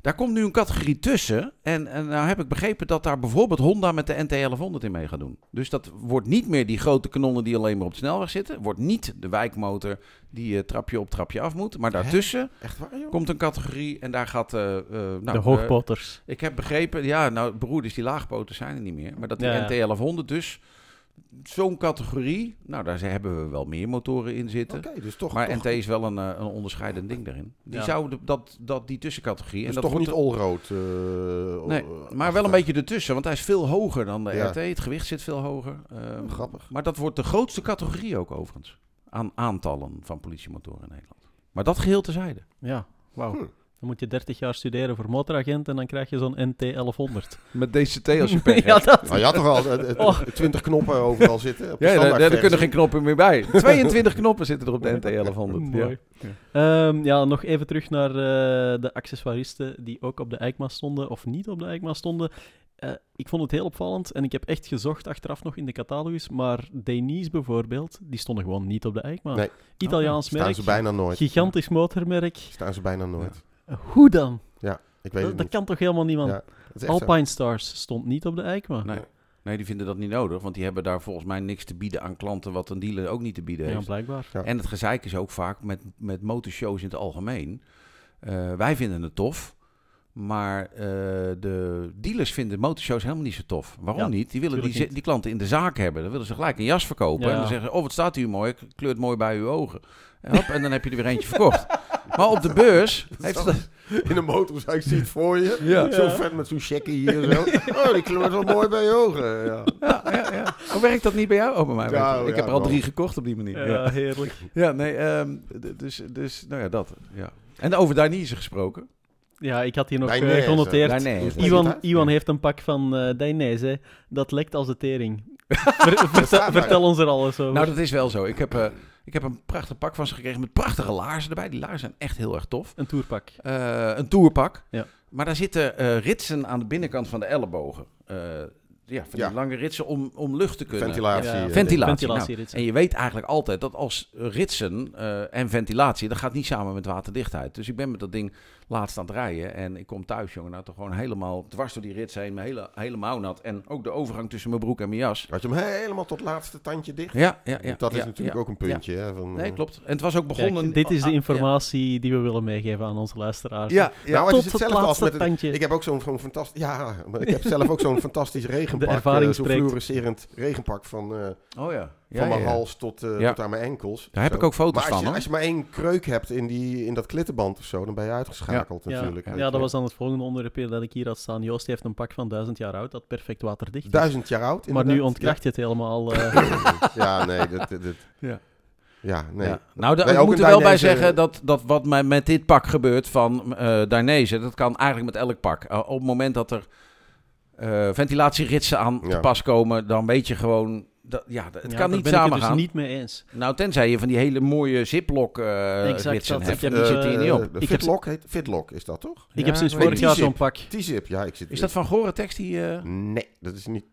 Daar komt nu een categorie tussen. En, en nou heb ik begrepen dat daar bijvoorbeeld Honda met de NT1100 in mee gaat doen. Dus dat wordt niet meer die grote kanonnen die alleen maar op de snelweg zitten. Wordt niet de wijkmotor die eh, trapje op trapje af moet. Maar daartussen echt waar, joh? komt een categorie en daar gaat... eh, eh, nou, de hoogpoters. ik heb begrepen, ja, nou, broeders die laagpoten zijn er niet meer. Maar dat ja. NT1100 dus, zo'n categorie, nou, daar hebben we wel meer motoren in zitten. Oké, dus toch, maar toch, NT is wel een, eh, een onderscheidend ding daarin. Die Ja. zou de- dat, dat, die tussencategorie... dus en dat toch niet allroad. eh, Nee, maar wel een beetje ertussen, want hij is veel hoger dan de Ja. RT. Het gewicht zit veel hoger. Ehm, Grappig. Maar dat wordt de grootste categorie ook overigens. Aan aantallen van politiemotoren in Nederland. Maar dat geheel terzijde. Ja, wauw. Hm. Dan moet je 30 jaar studeren voor motoragent en dan krijg je zo'n NT 1100. Met DCT als je pech ja, hebt. dat... Nou, je had toch al eh, eh, Oh. 20 knoppen overal zitten? Op de Ja, daar, kunnen geen knoppen meer bij. 22 knoppen zitten er op de NT 1100. Mooi. Ja. Ehm, ja, nog even terug naar eh, de accessoiristen die ook op de EICMA stonden of niet op de EICMA stonden. Eh, ik vond het heel opvallend en ik heb echt gezocht achteraf nog in de catalogus, maar Denise bijvoorbeeld, die stonden gewoon niet op de EICMA. Nee. Italiaans Staan merk, ze bijna nooit. gigantisch motormerk. Staan ze bijna nooit. Hoe dan? Ik weet Dat, het dat niet. kan toch helemaal niemand? Ja, dat is echt zo. Alpine Stars stond niet op de EICMA. Nee. nee, die vinden dat niet nodig, want die hebben daar volgens mij niks te bieden aan klanten wat een dealer ook niet te bieden Ja, heeft. blijkbaar. Ja. En het gezeik is ook vaak met, met motorshows in het algemeen. Eh, wij vinden het tof, maar eh, de dealers vinden motorshows helemaal niet zo tof. Waarom Ja, niet? Die willen die, die klanten in de zaak hebben. Dan willen ze gelijk een jas verkopen. Ja. En dan zeggen ze, oh wat staat hier mooi, kleurt mooi bij uw ogen. En, hop, en dan heb je er weer eentje verkocht. Maar op de beurs heeft het... In een motorzaak zie je het voor je. Ja. Zo vet met zo'n checkie hier zo. Oh, die kleurt wel mooi bij je ogen. Ja. Ja, ja, ja. Hoe werkt dat niet bij jou? Oh, bij mij Ja. Ik heb er al drie gekocht op die manier. Ja, Ja, heerlijk. ja nee, ehm, dus, dus, nou ja, dat. Ja. En over Dainese gesproken. Ja, ik had hier nog eh, Dainese. genoteerd. Dainese. Iwan, heeft een pak van eh Dainese. Dat lekt als de tering. Vertel ons er alles over. Nou, dat is wel zo. Ik heb, eh, ik heb een prachtig pak van ze gekregen met prachtige laarzen erbij. Die laarzen zijn echt heel erg tof. Een toerpak. Eh, een tourpak. Ja. Maar daar zitten eh, ritsen aan de binnenkant van de ellebogen. Eh, ja, van Ja. die lange ritsen om, om lucht te kunnen. Ventilatie. Ja, eh, Ventilatie. Ventilatieritsen. En je weet eigenlijk altijd dat als ritsen eh, en ventilatie, dat gaat niet samen met waterdichtheid. Dus ik ben met dat ding laatst aan het rijden en ik kom thuis, jongen, nou toch gewoon helemaal dwars door die rits heen, mijn hele, helemaal nat. En ook de overgang tussen mijn broek en mijn jas. Had je hem helemaal tot laatste tandje dicht? Ja, ja, ja. dat is natuurlijk ja. ook een puntje. Hè, van, Nee, eh, klopt. En het was ook begonnen... Kijk, dit is de Ah, informatie die we willen meegeven aan onze luisteraars. Ja, ja. Nou, het Tot is het hetzelfde als laatste met het, tandje. Ik heb ook zo'n fantastisch. Ja, ik heb zelf ook zo'n fantastisch regenpak. De ervaring eh, zo'n spreekt. fluorescerend regenpak van, eh, oh ja. ja van mijn ja, ja. hals tot, eh, Ja. tot aan mijn enkels. Daar heb Zo. ik ook foto's maar als van, je, hoor. als je maar één kreuk hebt in, die, in dat klittenband of zo, dan ben je uitgeschakeld Ja, natuurlijk. ja, dat was dan het volgende onderwerp dat ik hier had staan. Joost heeft een pak van duizend jaar oud dat perfect waterdicht is. Duizend jaar oud. maar nu ontkracht je het helemaal. eh, Ja, nee. Dat, dat, dat- Ja. ja, nee. Ja. Nou, daar Nee, ik ook moet er wel bij zeggen dat, dat wat mij met dit pak gebeurt van eh Dainese, dat kan eigenlijk met elk pak. Uh, op het moment dat er eh, ventilatieritsen aan te pas komen, dan weet je gewoon, dat, ja, het ja, kan niet samen het dus gaan. niet mee eens. Nou, tenzij je van die hele mooie ziplock eh Exact ritsen dat. hebt. Ik heb, die eh, zitten hier niet op. De Ik heb- Fitlock heet Fitlock, is dat toch? Ik Ja, heb sinds vorig jaar zo'n pak. T-zip, ja, ik zit. Is dat van Goretex die... eh, Nee, dat is niet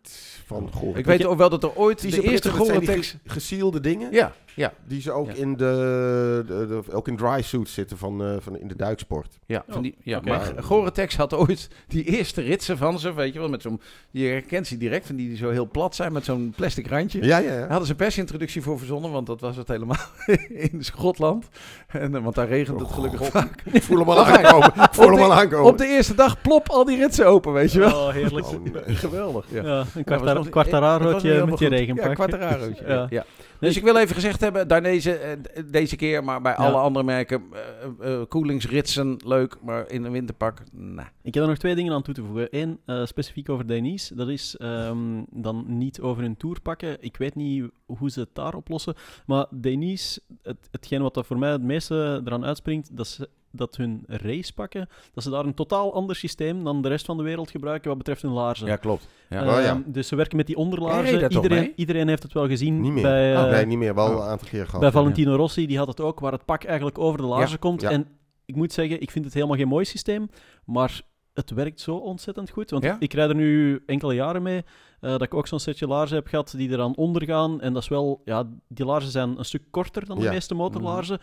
van Gore. ik weet ook wel dat er ooit de eerste Goretex... ge- gesielde dingen. Ja, ja, Die ze ook Ja. in de, de, de- ook in dry suits zitten van, eh, van in de duiksport. ja, van die, ja. maar Goretex had ooit die eerste ritsen van ze, weet je wel, met zo'n... Je herkent ze direct, van die zo heel plat zijn, met zo'n plastic randje. Ja, ja, Daar hadden ze een persintroductie voor verzonnen, want dat was het helemaal in Schotland. En, eh, want daar regent het gelukkig God. vaak. Ik voel hem al aankomen. Ik voel op hem de- al aankomen. Op de eerste dag plop al die ritsen open, weet je wel. Oh, heerlijk. Oh, nee. Geweldig, ja. Ja, een kwartararootje met je regenpak. Ja, kwartararootje. Ja. ja. Dus ik wil even gezegd hebben, daar deze, eh, deze keer, maar bij alle andere merken, eh, eh, koelingsritsen, leuk, maar in een winterpak, nah. Ik heb er nog twee dingen aan toe te voegen. Eén, specifiek over Denise. Dat is ehm, dan niet over hun tourpakken. Ik weet niet hoe ze het daar oplossen. Maar Denise, het, hetgeen wat er voor mij het meeste eraan uitspringt, dat, ze, dat hun racepakken, dat ze daar een totaal ander systeem dan de rest van de wereld gebruiken wat betreft hun laarzen. Ja, klopt. Ja. Oh, ja. Ehm, Dus ze werken met die onderlaarzen. Iedereen, iedereen heeft het wel gezien. Niet meer. Bij, Oh, eh, nee, niet meer. Wel oh. een aantal keer gehad. bij ja. Valentino Rossi, die had het ook, waar het pak eigenlijk over de laarzen komt. ja. En ik moet zeggen, ik vind het helemaal geen mooi systeem, maar het werkt zo ontzettend goed. Want Ja? ik rijd er nu enkele jaren mee, eh, dat ik ook zo'n setje laarzen heb gehad die eraan ondergaan. En dat is wel, ja, die laarzen zijn een stuk korter dan de Ja. meeste motorlaarzen.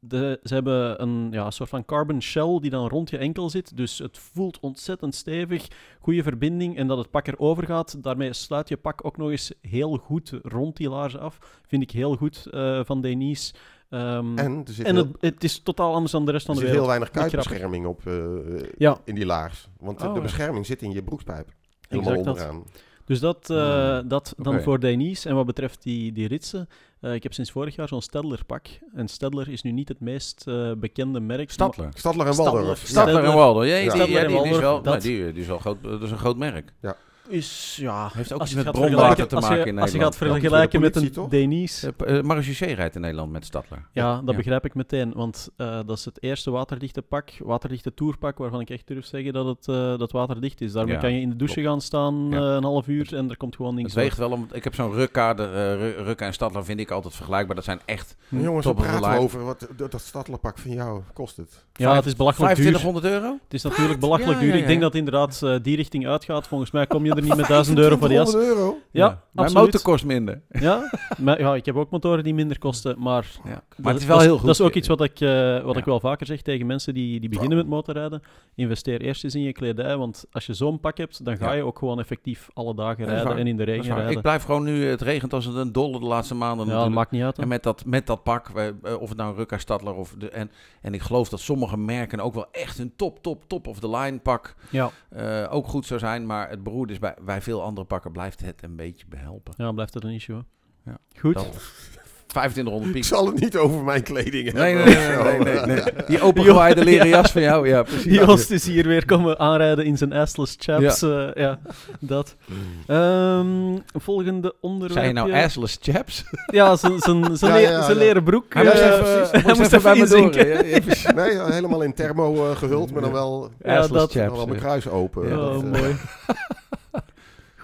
De, ze hebben een ja, soort van carbon shell die dan rond je enkel zit. Dus het voelt ontzettend stevig, goede verbinding. En dat het pak erover gaat, daarmee sluit je pak ook nog eens heel goed rond die laarzen af. Vind ik heel goed eh, van Denise. Ehm, En er zit, en heel, het, het is totaal anders dan de rest er van de zit heel wereld. weinig kuitbescherming op eh, Ja, in die laars. Want Oh, de ja. bescherming zit in je broekspijp. Helemaal Exact dat. onderaan. dus dat, eh, Hmm. dat dan voor Denise. En wat betreft die, die ritsen, eh, ik heb sinds vorig jaar zo'n Stedler pak. En Stedler is nu niet het meest eh, bekende merk. Stadler. Stadler en. Waldorf. Stadler. Stadler en Waldo. Ja, die, ja, die, die is wel, Waldorf, nou, dat- die, die is wel groot, dat is een groot merk. Is, ja... Heeft ook als iets met gaat bronwater vergelijken- te als je- maken in Als je Nederland. gaat vergelijken met een toch? Denice... Uh, Marge rijdt in Nederland met Stadler. Ja, dat Ja. begrijp ik meteen. Want eh, dat is het eerste waterdichte pak, waterdichte tourpak, waarvan ik echt durf zeggen dat het eh, dat waterdicht is. Daarmee Ja, kan je in de douche gaan staan Ja. eh, een half uur en er komt gewoon niks Het weegt wel om. Ik heb zo'n Rukka, de, eh, Ru- Rukka en Stadler vind ik altijd vergelijkbaar. Dat zijn echt. Jongens, Top we praten over wat dat, stadlerpak van jou kost het. Ja, het is belachelijk duur. 2500 euro. Het is natuurlijk belachelijk Ja, duur. Ik denk dat inderdaad eh, die richting uitgaat. Volgens mij kom je er niet met 1000 euro voor die jas. 2500 euro? Ja, Mijn motor kost minder. Ja, maar, ja, ik heb ook motoren die minder kosten, maar... Ja. dat Maar het is wel dat heel goed. Dat is ook iets wat, ik, eh, wat Ja. ik wel vaker zeg tegen mensen die, die beginnen met motorrijden. Investeer eerst eens in je kledij, want als je zo'n pak hebt, dan ga Ja. je ook gewoon effectief alle dagen Dat rijden en in de Dat regen rijden. Ik blijf gewoon nu. Het regent als het een dolle de laatste maanden. ja, dat natuurlijk. maakt niet uit. hè. En met dat, met dat pak, eh, of het nou een Rukka Stadler of de, en, en ik geloof dat sommige merken ook wel echt een top, top, top of the line pak Ja, eh, ook goed zou zijn. Maar het beroerde is bij, bij veel andere pakken blijft het een beetje behelpen. ja, dan blijft het een issue. Ja. Goed. Dat. 2500 Ik piek. zal het niet over mijn kleding Nee, hebben. nee, nee, nee, nee, nee. Die opengewaaide leren jas van jou, ja, precies. Joost is hier weer komen aanrijden in zijn assless chaps. Ja, ja dat. Ehm, volgende onderwerp. Zijn je nou assless chaps? Ja, zijn- zijn zijn Ja, ja, leren broek. Hij moest eh, even, hij moest even bij me door. Nee, helemaal in thermo eh, gehuld, maar dan wel, Ja, Assless dat- dan chaps. wel mijn kruis open. Ja, oh, Dat, eh, mooi.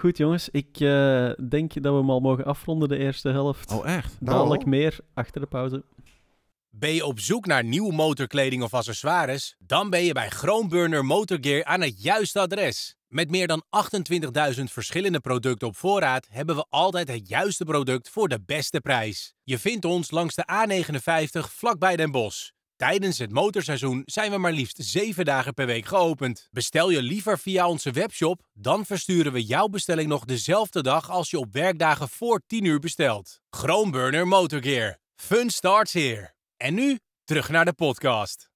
Goed jongens, ik eh, denk dat we hem al mogen afronden de eerste helft. Oh, echt? Nou. Dadelijk meer achter de pauze. Ben je op zoek naar nieuwe motorkleding of accessoires? Dan ben je bij Groenburner Motorgear aan het juiste adres. Met meer dan 28.000 verschillende producten op voorraad hebben we altijd het juiste product voor de beste prijs. Je vindt ons langs de A59 vlakbij Den Bosch. Tijdens het motorseizoen zijn we maar liefst 7 dagen per week geopend. Bestel je liever via onze webshop, dan versturen we jouw bestelling nog dezelfde dag als je op werkdagen voor 10 uur bestelt. Groenburner Motorgear. Fun starts here. En nu terug naar de podcast.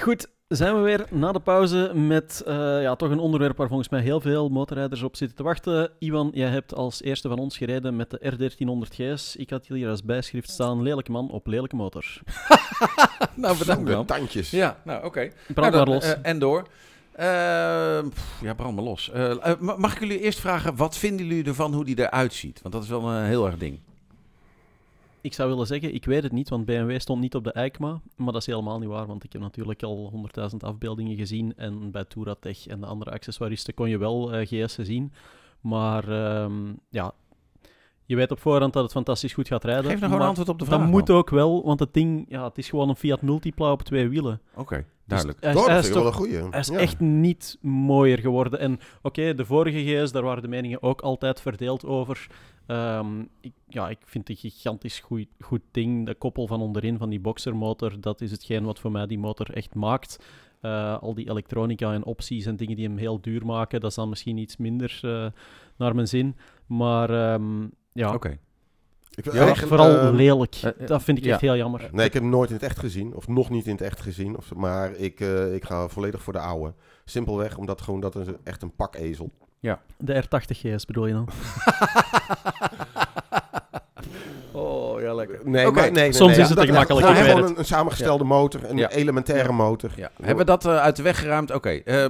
Goed, zijn we weer na de pauze met eh, ja, toch een onderwerp waar volgens mij heel veel motorrijders op zitten te wachten. Iwan, jij hebt als eerste van ons gereden met de R1300 GS. Ik had hier als bijschrift staan, lelijke man op lelijke motor. Nou, bedankt de tandjes. Ja, nou, oké. Brand Nou, maar dan, los. eh, en door. Eh, pff, ja, brand maar los. Ma- mag ik jullie eerst vragen, wat vinden jullie ervan hoe die eruit ziet? Want dat is wel een heel erg ding. Ik zou willen zeggen, ik weet het niet, want BMW stond niet op de EICMA. Maar dat is helemaal niet waar, want ik heb natuurlijk al 100.000 afbeeldingen gezien. En bij Touratech en de andere accessoiristen kon je wel eh, GS'en zien. Maar ehm, ja, je weet op voorhand dat het fantastisch goed gaat rijden. Geef gewoon maar antwoord op de vraag. Dat moet ook wel, want het ding, ja, het is gewoon een Fiat Multipla op twee wielen. Oké, duidelijk. Dus hij, is- hij dat is vind ik wel toch een goeie. hij is Ja. echt niet mooier geworden. En oké, de vorige GS, daar waren de meningen ook altijd verdeeld over. Ehm, ik, ja, ik vind het een gigantisch goed, goed ding. De koppel van onderin van die boxermotor, dat is hetgeen wat voor mij die motor echt maakt. Eh, al die elektronica en opties en dingen die hem heel duur maken, dat is dan misschien iets minder eh, naar mijn zin. Maar ehm, ja, Oké. Ik wil ja, eigenlijk, vooral ehm, lelijk. eh, eh, dat vind ik ja. echt heel jammer. Nee, ik heb hem nooit in het echt gezien. Of nog niet in het echt gezien. Of, maar ik, eh, ik ga volledig voor de oude. Simpelweg omdat gewoon dat is echt een pakezel. De R80 GS bedoel je dan? Oh, lekker. Nee, maar, nee, nee, Soms nee, is het dat- te gemakkelijk, Gewoon ik weet gewoon een, een samengestelde motor, een Ja. elementaire motor. Ja. Hebben we dat eh, uit de weg geruimd? Oké. eh,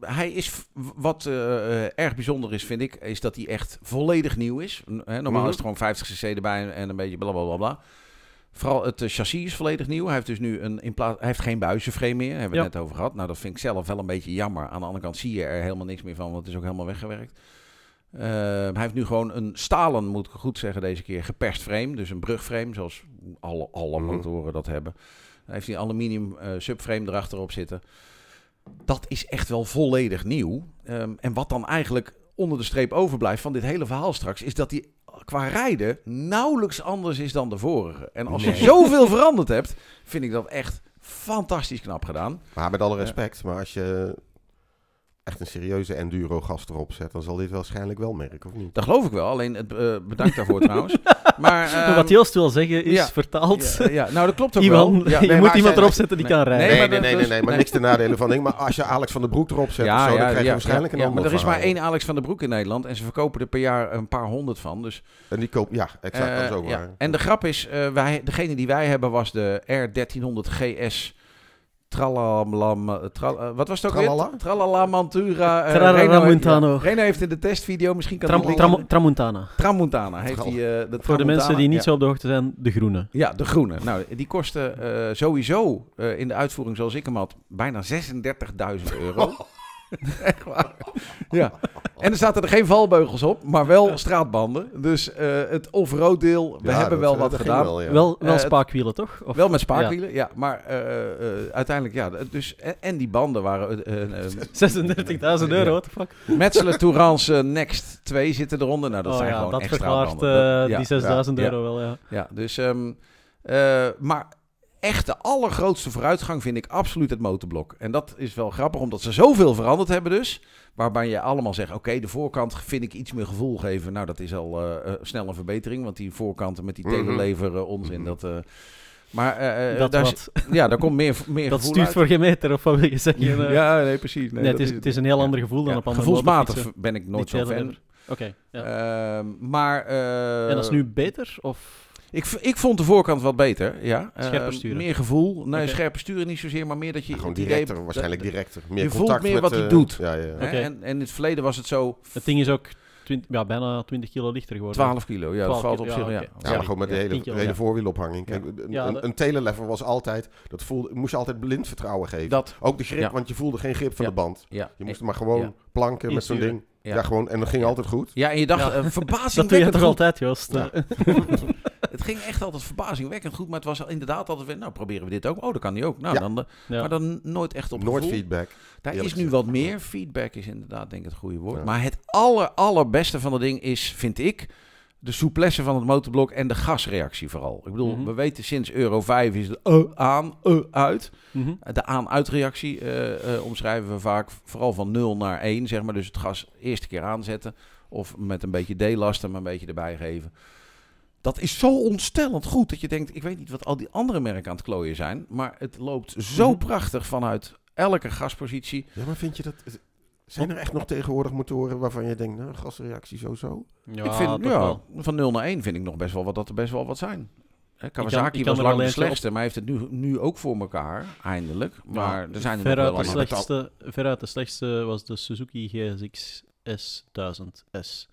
hij is, wat eh, erg bijzonder is, vind ik, is dat hij echt volledig nieuw is. Normaal Mhm. is het gewoon 50 cc erbij en, en een beetje blablabla. Bla, bla, bla. Vooral het chassis is volledig nieuw. Hij heeft dus nu een, in plaats, hij heeft geen buizenframe meer, hebben we Ja. het net over gehad. Nou, dat vind ik zelf wel een beetje jammer. Aan de andere kant zie je er helemaal niks meer van, want het is ook helemaal weggewerkt. Eh, hij heeft nu gewoon een stalen, moet ik goed zeggen deze keer, geperst frame. Dus een brugframe, zoals alle, alle Mhm. motoren dat hebben. Hij heeft die aluminium eh, subframe erachterop zitten. Dat is echt wel volledig nieuw. Ehm, en wat dan eigenlijk onder de streep overblijft van dit hele verhaal straks, is dat die qua rijden nauwelijks anders is dan de vorige. En als Nee. je zoveel veranderd hebt, vind ik dat echt fantastisch knap gedaan. Maar met alle respect, maar als je echt een serieuze enduro gast erop zet, dan zal dit waarschijnlijk wel merken, of niet? Dat geloof ik wel. Alleen het, eh, bedankt daarvoor trouwens. Maar ehm, Wat Joost wil zeggen is ja. vertaald. ja, ja, nou dat klopt ook wel. Ja, je moet iemand erop zetten die nee, kan rijden. nee, Nee, maar nee, nee, nee, nee, maar nee. niks ten nadele van ding. Maar als je Alex van der Broek erop zet, of zo, dan krijg je waarschijnlijk een ja, ander maar er is maar één Alex van der Broek in Nederland en ze verkopen er per jaar een paar honderd van. Dus, En die koop, ja, exact, dat is ook eh, ja. waar. En de grap is, eh, wij, degene die wij hebben was de R1300 GS Tralalam, eh, tra- eh, wat was het ook weer? Tralala? Mantura. eh, Tralala Reno heeft- Montano. ja, Reno heeft in de testvideo, misschien kan Tram, Tram- Tramontana. Tramontana heeft Tral. hij. de Voor de mensen die niet ja. zo op de hoogte zijn, de groene. Ja, de groene. Nou, die kostte eh, sowieso eh, in de uitvoering zoals ik hem had bijna 36.000 euro. Echt waar. Ja. En er zaten er geen valbeugels op, maar wel straatbanden. Dus eh, het off-road deel, we Ja, hebben dat- wel dat wat gedaan. wel, ja. Wel, wel Eh, spaakwielen, toch? Of- Wel met spaakwielen, ja. maar eh, eh, uiteindelijk, ja. Dus, en, en die banden waren... eh, eh, eh, 36.000 euro, what the fuck? Metselen Tourance Next 2 zitten eronder. Nou, dat oh zijn ja, gewoon dat extra verklaart banden. eh, Dat- ja, die 6000 ja, euro wel, ja. Ja, dus... ehm, eh, maar echt de allergrootste vooruitgang vind ik absoluut het motorblok. En dat is wel grappig, omdat ze zoveel veranderd hebben dus. Waarbij je allemaal zegt, oké, de voorkant vind ik iets meer gevoel geven. Nou, dat is al eh, eh, snel een verbetering. Want die voorkanten met die Mhm. telelever eh, onzin, Mhm. dat... eh, maar dat daar, wat. is- ja, daar komt meer, meer Dat gevoel stuurt uit. voor geen meter, of wat wil je zeggen? Ja, nee, precies. Nee, het, is, het is een heel ander gevoel dan ja, op andere Gevoelsmatig ben ik nooit zo fan. Oké, ja. Ehm, maar... eh, en dat is nu beter? Of... Ik, ik vond de voorkant wat beter, ja. Scherper Ehm, meer gevoel. Nee, Oké. scherper sturen niet zozeer, maar meer dat je... Ja, gewoon idee directer, waarschijnlijk directer. Meer je voelt contact meer met, wat hij eh, doet. Ja, ja. En, en in het verleden was het zo Het ding is ook 20, ja, bijna 20 kilo lichter geworden. 12 kilo. Ja, 12 dat valt op kilo, zich, ja, ja. Ja, maar gewoon met de Ja, hele, kilo, hele ja. voorwielophanging. Kijk, een, Ja, een, telelever was altijd, dat voelde, moest je altijd blind vertrouwen geven. Dat, Ook de grip, Ja. want je voelde geen grip van Ja. de band. ja. Je moest maar gewoon Ja. planken met zo'n ding. Ja. Ja. gewoon, en dat ging altijd goed. Ja, en je dacht, Ja. eh, Dat doe je toch altijd, Joost? Eh, Het ging echt altijd verbazingwekkend goed, maar het was inderdaad altijd weer, nou proberen we dit ook. Oh, dat kan die ook. Nou, Ja. dan, eh, ja. maar dan nooit echt op Nooit feedback. Daar is nu wat meer. Feedback is inderdaad denk ik het goede woord. Ja. Maar het aller, allerbeste van het ding is, vind ik, de souplesse van het motorblok en de gasreactie vooral. Ik bedoel, Mhm. we weten sinds Euro 5 is het uh, aan, uh, uit. Mhm. De aan-uitreactie eh, eh, omschrijven we vaak vooral van 0 naar 1, zeg maar. Dus het gas eerste keer aanzetten of met een beetje D-lasten, maar een beetje erbij geven. Dat is zo ontstellend goed dat je denkt, ik weet niet wat al die andere merken aan het klooien zijn, maar het loopt zo Mhm. prachtig vanuit elke gaspositie. Ja, maar vind je dat... Zijn er echt nog tegenwoordig motoren waarvan je denkt, nou, gasreactie zo zo? Ja, ik vind, ja, wel. van 0 naar 1 vind ik nog best wel wat dat er best wel wat zijn. Hè, Kawasaki kan was lang de eentje op- slechtste, maar heeft het nu, nu ook voor elkaar, eindelijk. Maar er zijn er nog Veruit wel de, slechtste, veruit de slechtste was de Suzuki GSX S1000S.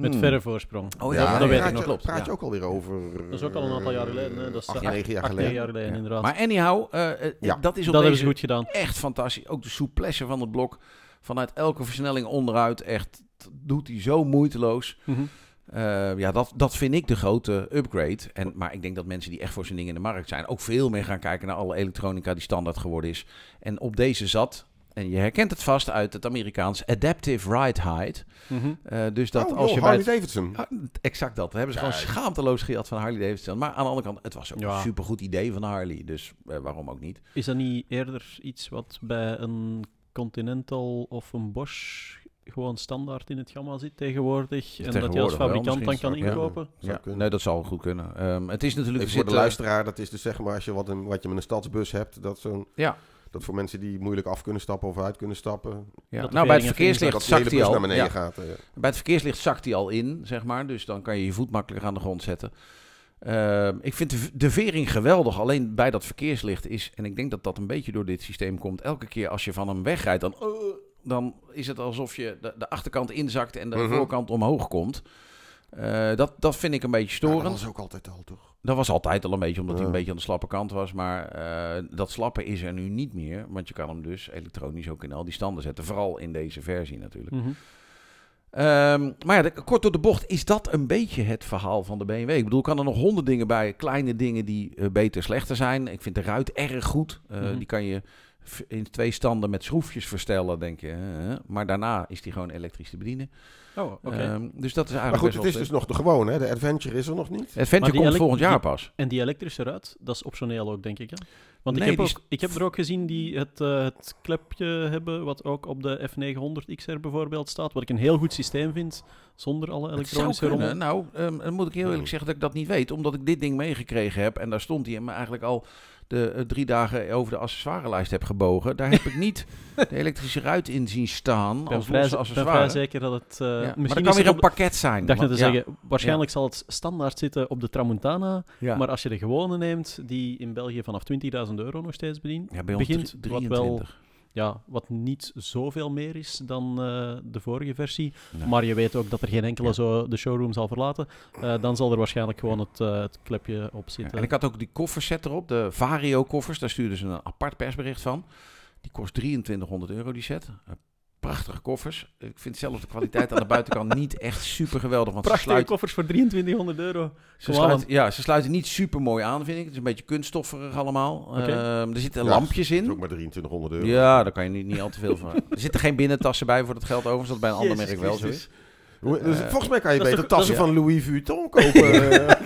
Met Hmm. verre voorsprong. Oh ja, ja, dat weet ik nog. klopt, Praat ja. je ook alweer over... Dat is ook al een aantal jaar geleden. Hè? Dat is Acht, negen jaar geleden. jaar geleden, Ja. inderdaad. Maar anyhow, Ja. dat is op dat deze ze goed gedaan. echt fantastisch. Ook de souplesse van het blok. Vanuit elke versnelling onderuit. Echt doet hij zo moeiteloos. Mhm. Eh, ja, dat, dat vind ik de grote upgrade. En, maar ik denk dat mensen die echt voor zijn ding in de markt zijn... ook veel meer gaan kijken naar alle elektronica die standaard geworden is. En op deze zat... En je herkent het vast uit het Amerikaans Adaptive Ride Height. Mhm. Eh, dus dat oh, als joh, je bij Harley het- Davidson. Ah, exact dat. Dat hebben ze Ja, gewoon schaamteloos gehad van Harley Davidson. Maar aan de andere kant, het was ook Ja. een supergoed idee van Harley. Dus eh, waarom ook niet? Is dat niet eerder iets wat bij een Continental of een Bosch gewoon standaard in het gamma zit tegenwoordig? En dat je als fabrikant dan kan ja. inkopen? Zou Ja, nee, dat zal goed kunnen. Ehm, het is natuurlijk... Even voor de luisteraar, dat is dus zeg maar als je wat, een, wat je met een stadsbus hebt, dat zo'n... Ja. Dat voor mensen die moeilijk af kunnen stappen of uit kunnen stappen, Ja. Nou, bij het verkeerslicht zakt hij al. naar beneden Ja. gaat. eh. Bij het verkeerslicht zakt hij al in, zeg maar. Dus dan kan je je voet makkelijker aan de grond zetten. Ehm, ik vind de, vering geweldig. Alleen bij dat verkeerslicht is, en ik denk dat dat een beetje door dit systeem komt. Elke keer als je van hem wegrijdt, dan, eh, dan is het alsof je de, de achterkant inzakt en de Mhm. voorkant omhoog komt. Eh, dat, dat vind ik een beetje Ja, storend. dat was ook altijd al, toch? Dat was altijd al een beetje, omdat hij een beetje aan de slappe kant was. Maar eh, dat slappe is er nu niet meer. Want je kan hem dus elektronisch ook in al die standen zetten. Vooral in deze versie natuurlijk. Mhm. Ehm, maar ja, de- kort door de bocht is dat een beetje het verhaal van de BMW. Ik bedoel, kan er nog honderd dingen bij. Kleine dingen die eh, beter, slechter zijn. Ik vind de ruit erg goed. Eh, Mhm. Die kan je in twee standen met schroefjes verstellen, denk je. maar daarna is die gewoon elektrisch te bedienen. Oh, oké. Ehm, dus dat is eigenlijk Maar goed, het is dus nog de gewone, hè? De Adventure is er nog niet. Adventure komt volgend jaar die- pas. En die elektrische ruit, dat is optioneel ook, denk ik. Hè? Want Nee, ik, heb ook, ik heb er ook gezien die het, eh, het klepje hebben, wat ook op de F900 XR bijvoorbeeld staat. Wat ik een heel goed systeem vind, zonder alle elektronische kunnen. rommel. Nou, ehm, dan moet ik heel eerlijk zeggen dat ik dat niet weet. Omdat ik dit ding meegekregen heb. En daar stond hij me eigenlijk al de uh, drie dagen over de accessoirelijst heb gebogen, daar heb ik niet de elektrische ruit in zien staan ben als vrij, losse ben accessoire. vrij zeker dat het... Uh, ja. misschien Maar dat kan weer het een pakket zijn. Ik dacht net want- te ja, zeggen, waarschijnlijk zal het standaard zitten op de Tramontana. ja. Maar als je de gewone neemt, die in België vanaf 20.000 euro nog steeds bedient, begint drie- wat wel 23. Ja, wat niet zoveel meer is dan eh, de vorige versie. Nee. Maar je weet ook dat er geen enkele Ja. zo de showroom zal verlaten. Eh, dan zal er waarschijnlijk gewoon het, eh, het klepje op Ja, zitten. en ik had ook die kofferset erop, de Vario-koffers. Daar stuurden ze een apart persbericht van. Die kost 2300 euro, die set. Prachtige koffers. Ik vind zelf de kwaliteit aan de buitenkant niet echt super geweldig. Want ze Prachtige sluiten, koffers voor 2300 euro. ze, sluiten, ja, ze sluiten niet super mooi aan, vind ik. Het is een beetje kunststofferig allemaal. Ehm, er zitten Ja, lampjes Dat is in. ook maar 2300 euro. Ja, daar kan je niet, niet al te veel van. Er zitten geen binnentassen bij voor het geld overigens. Dat bij een ander merk wel zo is. Dus Eh, volgens mij kan je dat beter tassen dat van Louis Vuitton kopen.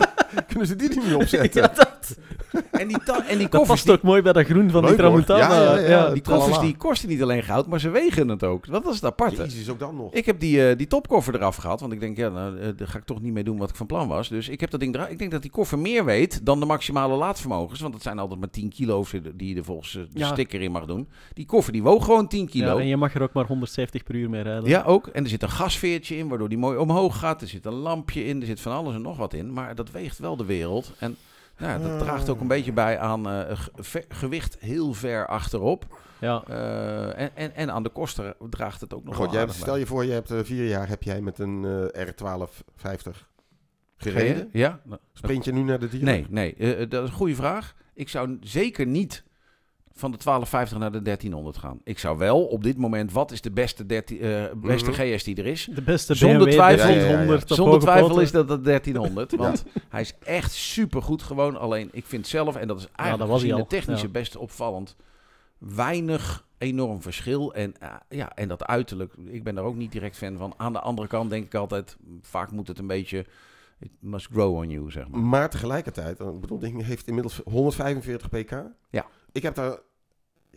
Kunnen ze die niet opzetten? Ja, dat, En die, en die dat past die, ook mooi bij dat groen van Leuk, die. Tramontana. Ja, ja, ja. die koffers die kosten niet alleen goud, maar ze wegen het ook. Wat was het aparte? Jezus, ook dan nog. Ik heb die, eh, die topkoffer eraf gehad. Want ik denk, ja, nou, eh, daar ga ik toch niet mee doen wat ik van plan was. Dus ik heb dat ding eraf. Ik denk dat die koffer meer weegt dan de maximale laadvermogens. Want het zijn altijd maar 10 kilo of zo die je er volgens eh, de Ja. sticker in mag doen. Die koffer die woog gewoon 10 kilo. Ja, Ja, en je mag er ook maar 170 per uur mee rijden. ook. En er zit een gasveertje in, waardoor die mooi omhoog gaat. Er zit een lampje in. Er zit van alles en nog wat in. Maar dat weegt wel de wereld. En nou, ja, dat draagt ook een beetje bij aan eh, ge- gewicht heel ver achterop. Ja. Eh, en, en, en aan de kosten draagt het ook nog goed, wel jij, bij. stel je voor, je hebt eh, vier jaar heb jij met een eh, R1250 gereden. Ja? Sprint je nu naar de dieren? Nee, nee. dat is een goede vraag. Ik zou zeker niet van de 1250 naar de 1300 gaan. Ik zou wel op dit moment, wat is de beste, 13, eh, beste Mhm. GS die er is? De beste Zonder BMW twijfel- 1300 op Zonder twijfel is dat de 1300. Want hij is echt supergoed gewoon. Alleen ik vind zelf, en dat is eigenlijk dat was de technische ja. best opvallend, weinig enorm verschil. En, eh, ja, en dat uiterlijk, ik ben daar ook niet direct fan van. Aan de andere kant denk ik altijd, vaak moet het een beetje... It must grow on you, zeg maar. Maar tegelijkertijd, ik bedoel, ding heeft inmiddels 145 pk. Ja. Ik heb daar,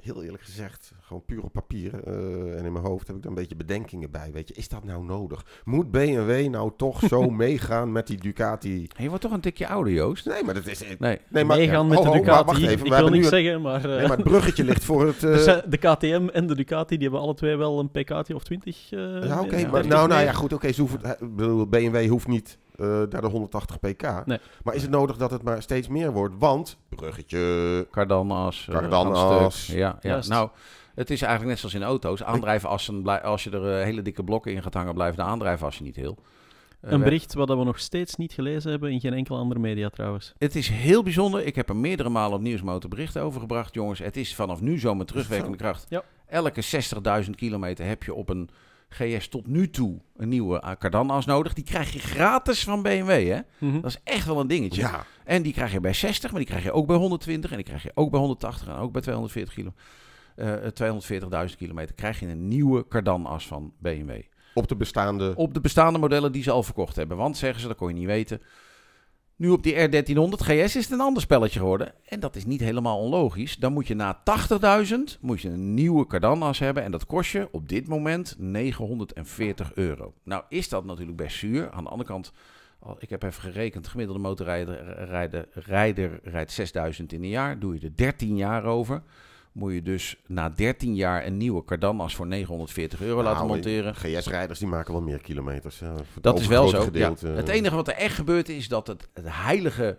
heel eerlijk gezegd, gewoon puur op papier eh, en in mijn hoofd heb ik daar een beetje bedenkingen bij. Weet je, is dat nou nodig? Moet BMW nou toch zo meegaan met die Ducati? Je wordt toch een tikje ouder, Joost? Nee, maar dat is... Nee. Nee, maar, Meegaan met oh, de oh, maar Ducati. wacht even, ik wil niks het- zeggen, maar... eh, Nee, maar het bruggetje ligt voor het... eh, zijn- de KTM en de Ducati die hebben alle twee wel een pk'tje of 20. eh, ja, oké, meer, ja, maar 30 nou, nou ja, goed, oké, ze hoeven- BMW hoeft niet eh, naar de 180 pk. Nee. Maar is het nodig dat het maar steeds meer wordt? Want, bruggetje, Cardanas. eh, Cardanas. aan stuk. Ja, ja. Juist. nou, het is eigenlijk net zoals in auto's. Aandrijfassen, als je er eh, hele dikke blokken in gaat hangen, blijven de aandrijfassen niet heel. Eh, Een bericht wat we nog steeds niet gelezen hebben in geen enkele andere media trouwens. Het is heel bijzonder. Ik heb er meerdere malen op Nieuwsmotor berichten over gebracht. Jongens, het is vanaf nu zo met terugwerkende kracht. Ja. Elke 60.000 kilometer heb je op een GS tot nu toe een nieuwe eh, Cardanas nodig. Die krijg je gratis van BMW, hè? Mhm. Dat is echt wel een dingetje. ja, En die krijg je bij 60, maar die krijg je ook bij 120 en die krijg je ook bij 180 en ook bij 240 kilo. eh, 240.000 kilometer krijg je een nieuwe Cardan-as van BMW. op de bestaande... Op de bestaande modellen die ze al verkocht hebben. Want zeggen ze, dat kon je niet weten. Nu op die R1300 GS is het een ander spelletje geworden. En dat is niet helemaal onlogisch. Dan moet je na 80.000 moet je een nieuwe Cardan-as hebben. En dat kost je op dit moment 940 euro. Nou is dat natuurlijk best zuur. Aan de andere kant, ik heb even gerekend. Gemiddelde motorrijder rijder, rijder rijdt 6000 in een jaar. Doe je er 13 jaar over. Moet je dus na 13 jaar een nieuwe Cardan-as voor 940 euro laten Nou, monteren. GS-rijders die maken wel meer kilometers. ja, Dat is wel zo. Ja. Het enige wat er echt gebeurt is dat het, het heilige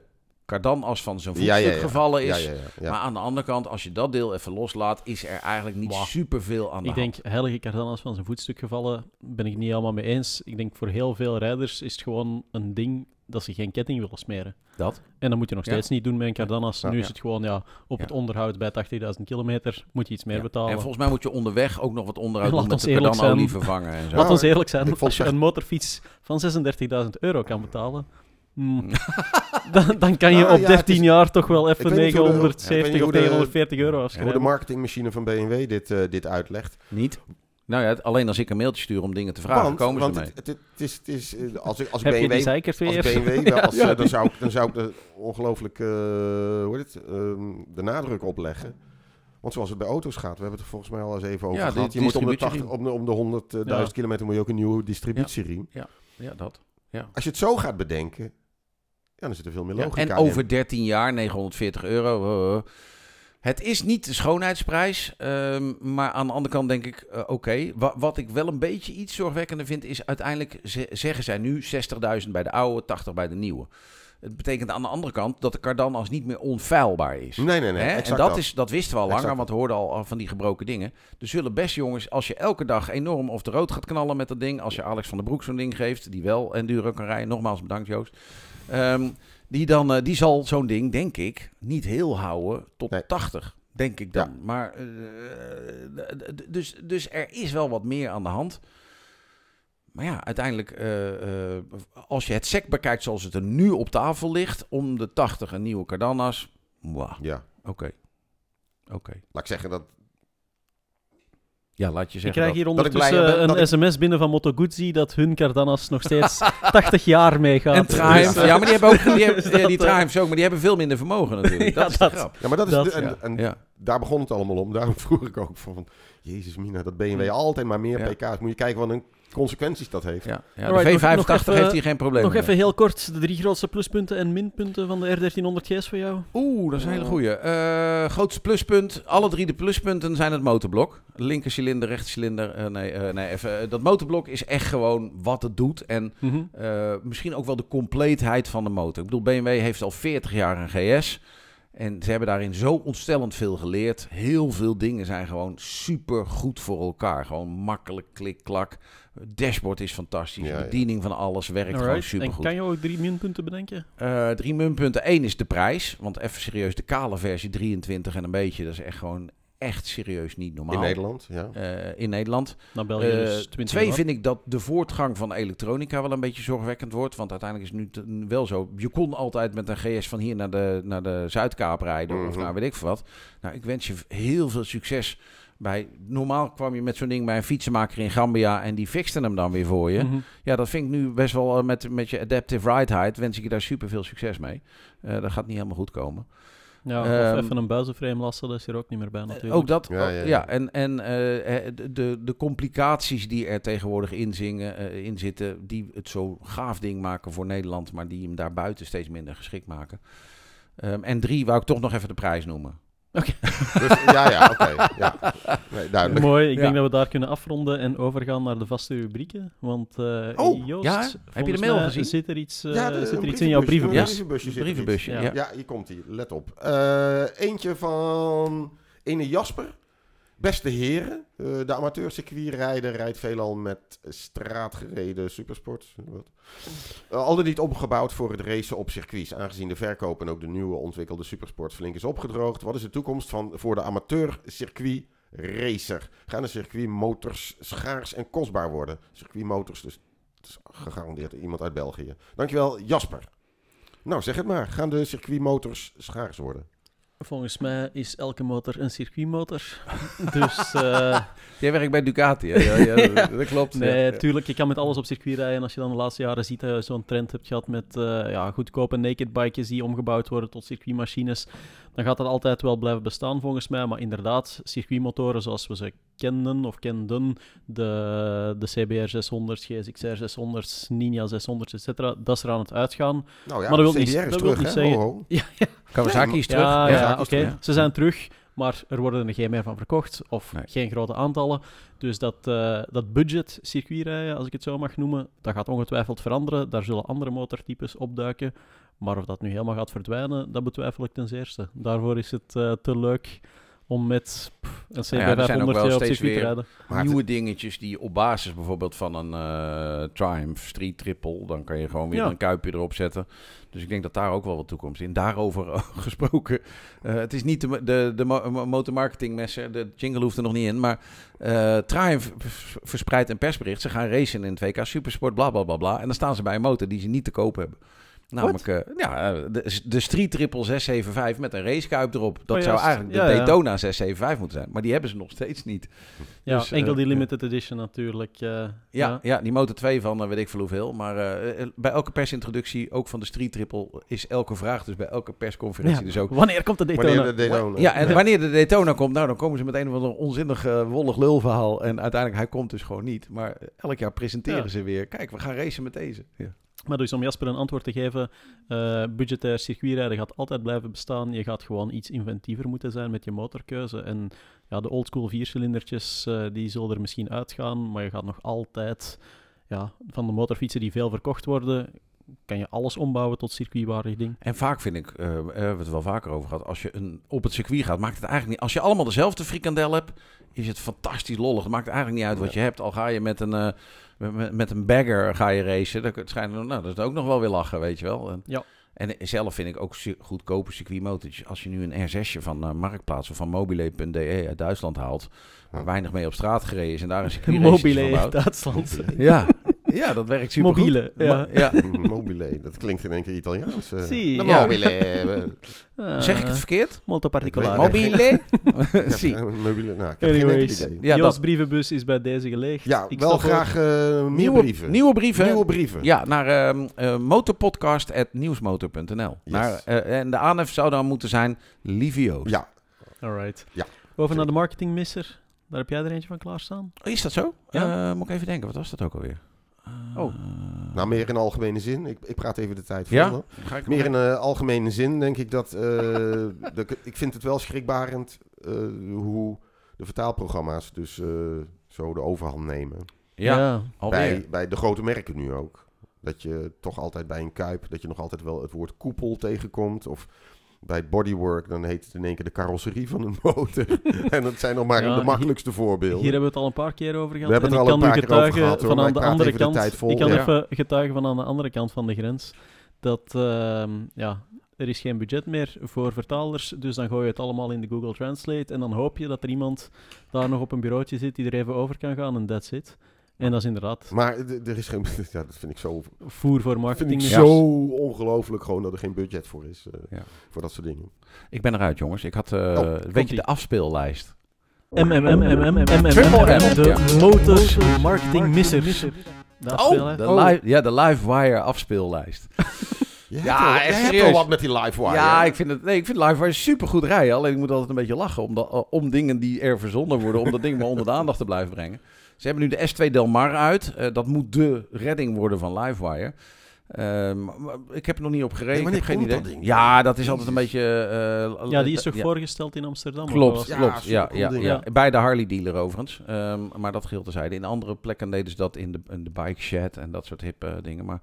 Cardan-as van zijn voetstuk ja, ja. gevallen is. ja, ja, ja. Maar aan de andere kant, als je dat deel even loslaat, is er eigenlijk niet Wauw. superveel aan de Ik hand. denk, heilige Cardanas van zijn voetstuk gevallen, ben ik niet helemaal mee eens. Ik denk voor heel veel rijders is het gewoon een ding dat ze geen ketting willen smeren. Dat. En dat moet je nog Ja. steeds niet doen met een Cardanas. Ja, nu is het gewoon, ja, op Ja. het onderhoud bij 80.000 kilometer moet je iets meer Ja. betalen. En volgens mij moet je onderweg ook nog wat onderhoud Laat doen met ons de zijn. vervangen en zo. Laat Ja, ons eerlijk zijn, ik als je een motorfiets van 36.000 euro kan betalen, hmm, dan, dan kan je Nou, op ja, 13 het is- jaar toch wel even weet niet hoe de- ik weet 970 niet of hoe de- 940 euro Hoe de afschrijven. marketingmachine van BMW dit, eh, dit uitlegt. Niet? Nou ja, alleen als ik een mailtje stuur om dingen te vragen, want komen want ze het, het, het is, het is, eh, als ik, als ik Heb BMW, als? BMW wel, als, Ja. eh, dan, zou ik, dan zou ik er ongelooflijk eh, hoe heet het, ehm, de nadruk op leggen. Want zoals het bij auto's gaat, we hebben het er volgens mij al eens even over Ja, gehad. die Je moet om de, distributieriem. 80, om de, om de 100.000 Ja. kilometer moet je ook een nieuwe distributieriem. Ja, dat. Als je het zo gaat bedenken, ja, dan zit er veel meer Ja, logica en in. over 13 jaar, 940 euro. Het is niet de schoonheidsprijs, ehm, maar aan de andere kant denk ik, eh, oké. Wa- wat ik wel een beetje iets zorgwekkender vind, is uiteindelijk ze- zeggen zij nu 60.000 bij de oude, 80 bij de nieuwe. Het betekent aan de andere kant dat de Cardanas niet meer onfeilbaar is. Nee, nee, nee. Hè? En dat, Is, dat wisten we al langer, want we hoorden al van die gebroken dingen. Er zullen best jongens, als je elke dag enorm of de rood gaat knallen met dat ding, als je Alex van der Broek zo'n ding geeft, die wel enduro kan rijden, nogmaals bedankt Joost, Ehm, die, dan, eh, die zal zo'n ding, denk ik, niet heel houden tot Nee. 80. Denk ik dan. Maar, eh, dus, dus er is wel wat meer aan de hand. Maar ja, uiteindelijk, eh, als je het sec bekijkt zoals het er nu op tafel ligt, om de 80 een nieuwe Cardanas, mwah, Ja, Oké. Oké. laat ik zeggen dat... Ja, laat je Ik zeggen krijg dat. hier dat ik ondertussen ben dat een sms binnen van Moto Guzzi dat hun Cardanas nog steeds 80 jaar meegaat. En Triumph. Ja, maar die hebben ook die, hebben, die eh, Triumphs ook, maar die hebben veel minder vermogen natuurlijk. Ja, dat is dat- de grap. Ja, maar dat is... Dat- de- en, ja, en ja. daar begon het allemaal om. Daarom vroeg ik ook van... Jezus mina, dat BMW altijd maar meer Ja. pk's. Moet je kijken wat een consequenties dat heeft. Ja, de nog- V85 nog even- heeft hier geen probleem Nog mee. even heel kort de drie grootste pluspunten en minpunten van de R1300 GS voor jou. Oeh, dat is een hele goeie. Eh, grootste pluspunt. Alle drie de pluspunten zijn het motorblok. Linker cilinder, rechter cilinder. Eh, nee, eh, nee even. dat motorblok is echt gewoon wat het doet. En eh, misschien ook wel de compleetheid van de motor. Ik bedoel, BMW heeft al 40 jaar een GS. En ze hebben daarin zo ontstellend veel geleerd. Heel veel dingen zijn gewoon super goed voor elkaar. Gewoon makkelijk, klik, klak. Het dashboard is fantastisch. Ja, de ja. bediening van alles werkt gewoon super En goed. kan je ook drie minpunten bedenken? Eh, drie minpunten. Eén is de prijs. Want even serieus, de kale versie 23 en een beetje. Dat is echt gewoon echt serieus niet normaal. In Nederland, ja. Eh, in Nederland. Naar België Eh, dus 20 twee vind ik dat de voortgang van elektronica wel een beetje zorgwekkend wordt. Want uiteindelijk is het nu wel zo. Je kon altijd met een GS van hier naar de, naar de Zuidkaap rijden. Of Mhm. naar weet ik veel wat. Nou, ik wens je heel veel succes. Bij, normaal kwam je met zo'n ding bij een fietsenmaker in Gambia en die fixte hem dan weer voor je. Mhm. Ja, dat vind ik nu best wel eh, met, met je adaptive ride height. Wens ik je daar super veel succes mee. Eh, dat gaat niet helemaal goed komen. Ja, of Ehm, even een buizenframe lassen, dat is er ook niet meer bij natuurlijk. Ook dat, Ja, ja, ja, ja. en, en eh, de- de, complicaties die er tegenwoordig in, zingen, eh, in zitten, die het zo gaaf ding maken voor Nederland, maar die hem daarbuiten steeds minder geschikt maken. Ehm, en drie, wou ik toch nog even de prijs noemen. Dus, ja, ja, oké. ja. Nee. Mooi, ik Ja. denk dat we daar kunnen afronden en overgaan naar de vaste rubrieken. Want eh Oh, Joost, ja? Heb je de mail gezien? Zit er iets, eh, Ja, de- zit er iets in jouw brievenbus. Een brievenbusje zit er brievenbusje, iets. ja. Ja, hier komt hij. Let op. Eh, eentje van ene Jasper. Beste heren, eh, de amateurcircuitrijder rijdt veelal met straatgereden supersport. Wat? Eh, al dan niet opgebouwd voor het racen op circuits. Aangezien de verkoop en ook de nieuwe ontwikkelde supersport flink is opgedroogd. Wat is de toekomst van, voor de amateurcircuit racer? Gaan de circuitmotors schaars en kostbaar worden? Circuitmotors, dus gegarandeerd iemand uit België. Dankjewel, Jasper. Nou, zeg het maar. Gaan de circuitmotors schaars worden? Volgens mij is elke motor een circuitmotor. dus eh, Jij werkt bij Ducati, hè? Ja, ja, dat, dat klopt. nee, ja. tuurlijk, je kan met alles op circuit rijden. En als je dan de laatste jaren ziet dat je zo'n trend hebt gehad met eh, ja, goedkope naked bikejes die omgebouwd worden tot circuitmachines, dan gaat dat altijd wel blijven bestaan volgens mij. Maar inderdaad, circuitmotoren zoals we ze kennen of kenden, de, de CBR 600, GSXR 600, Ninja 600, etc., dat is er aan het uitgaan. Nou ja, Maar dat wil niet- dat wil terug, niet zeggen- ho. Ja, ja, Kawasaki is terug. Ja, Ja, ja, Kawasaki oké. Ze zijn terug, maar er worden er geen meer van verkocht. Of Nee. geen grote aantallen. Dus dat, eh, dat budget circuitrijden, als ik het zo mag noemen, dat gaat ongetwijfeld veranderen. Daar zullen andere motortypes opduiken. Maar of dat nu helemaal gaat verdwijnen, dat betwijfel ik ten zeerste. Daarvoor is het eh, te leuk om met pff, een CB500 Ja, er zijn ook wel op steeds circuit te weer rijden. Nieuwe dingetjes die op basis bijvoorbeeld van een eh, Triumph Street Triple, dan kan je gewoon weer Ja. een kuipje erop zetten. Dus ik denk dat daar ook wel wat toekomst in. Daarover gesproken, eh, het is niet de, de, de mo- mo- motormarketingmessen, de jingle hoeft er nog niet in, maar eh, Triumph verspreidt een persbericht. Ze gaan racen in het WK Supersport, bla bla bla bla. En dan staan ze bij een motor die ze niet te koop hebben. Namelijk eh, ja, de, de Street Triple 675 met een racekuip erop. Dat Oh, zou eigenlijk de ja. Daytona 675 moeten zijn. Maar die hebben ze nog steeds niet. Ja, Dus, enkel eh, die ja. limited edition natuurlijk. eh, Ja, ja. ja. die Motor 2 van eh, weet ik veel hoeveel. Maar eh, eh, bij elke persintroductie, ook van de Street Triple, is elke vraag. Dus bij elke persconferentie Ja. dus ook. Wanneer komt de Daytona? Wanneer de Daytona. Ja, en wanneer de Daytona komt, nou dan komen ze met een of ander onzinnig eh, wollig lulverhaal. En uiteindelijk, hij komt dus gewoon niet. Maar elk jaar presenteren Ja. ze weer. Kijk, we gaan racen met deze. Ja. Maar dus om Jasper een antwoord te geven, uh, budgetair circuitrijden gaat altijd blijven bestaan. Je gaat gewoon iets inventiever moeten zijn met je motorkeuze. En ja, de oldschool viercilindertjes, uh, die zullen er misschien uitgaan, maar je gaat nog altijd ja, van de motorfietsen die veel verkocht worden, kan je alles ombouwen tot circuitwaardig ding. En vaak vind ik, uh, we hebben het wel vaker over gehad, als je een, op het circuit gaat, maakt het eigenlijk niet... Als je allemaal dezelfde frikandel hebt, is het fantastisch lollig. Het maakt eigenlijk niet uit wat je hebt. Al ga je met een, uh, met, met, een bagger ga je racen, dan schijnt, nou, dat is ook nog wel weer lachen, weet je wel. En, ja. En zelf vind ik ook goedkope circuitmotortjes. Als je nu een R6'je van uh, Marktplaats of van mobile.de uit Duitsland haalt, waar weinig mee op straat gereden is en daar een circuit Mobile uit Duitsland. Ja, ja, dat werkt super Mobiele, goed. ja. ja. mobile, dat klinkt in één keer Italiaans. Uh, Sì, de ja. mobile. Uh, zeg ik het verkeerd? Molto particolare. Mobile? mobile. Nou, ik heb Anyways, geen idee. ja, Jos brievenbus is bij deze geleegd. Ja, ik wel graag uh, meer nieuwe brieven. Nieuwe brieven. Nieuwe brieven. Ja, naar uh, motorpodcast.nieuwsmotor.nl. Yes. En de aanhef zou dan moeten zijn Livio's. Ja. Alright. Ja. Over naar de marketingmisser. Daar heb jij er eentje van klaarstaan. Oh, is dat zo? Ja. Uh, moet ik even denken, wat was dat ook alweer? Uh, oh. Nou, meer in algemene zin. Ik, ik praat even de tijd ja? Ga ik meer in uh, algemene zin denk ik dat... Uh, de, ik vind het wel schrikbarend hoe de vertaalprogramma's dus zo de overhand nemen. Ja, ja. Bij, bij de grote merken nu ook. Dat je toch altijd bij een kuip, dat je nog altijd wel het woord koepel tegenkomt. Of bij het bodywork, dan heet het in één keer de carrosserie van een motor. en dat zijn nog maar Ja, de makkelijkste voorbeelden. Hier hebben we het al een paar keer over gehad. We hebben en het al een paar keer over gehad, hoor, van aan de andere de kant. vol. Ik kan Ja. even getuigen van aan de andere kant van de grens. Dat ehm, ja, er is geen budget meer voor vertalers, dus dan gooi je het allemaal in de Google Translate en dan hoop je dat er iemand daar nog op een bureautje zit die er even over kan gaan en that's it. En dat is inderdaad Maar er is geen... Ja, dat vind ik zo... voer voor Vind marketing. ik Dus- zo ongelooflijk gewoon dat er geen budget voor is. eh, Ja. Voor dat soort dingen. Ik ben eruit, jongens. Ik had, uh, Oh, weet je, de afspeellijst. MMM, Triple M, de marketing misser. De afspeellijst. de live, ja, de Livewire afspeellijst. Ja, echt serieus. wat met die live wire. Ja, ik vind, het, nee, ik vind Livewire super goed rijden. Alleen ik moet altijd een beetje lachen om, dat- om dingen die er verzonnen worden, om dat ding maar onder de aandacht te blijven brengen. Ze hebben nu de S2 Del Mar uit. Eh, dat moet de redding worden van Livewire. Ehm, maar ik heb er nog niet op gereden. Nee, ik heb geen idee. dat ding? Ja, dat is altijd een beetje. eh, Ja, die is toch ja. voorgesteld in Amsterdam? Klopt? Ja, klopt. Ja, ja, ding. ja. Bij de Harley dealer overigens. Ehm, maar dat geldt terzijde. In andere plekken deden ze dat in de, in de bike shed en dat soort hippe dingen. Maar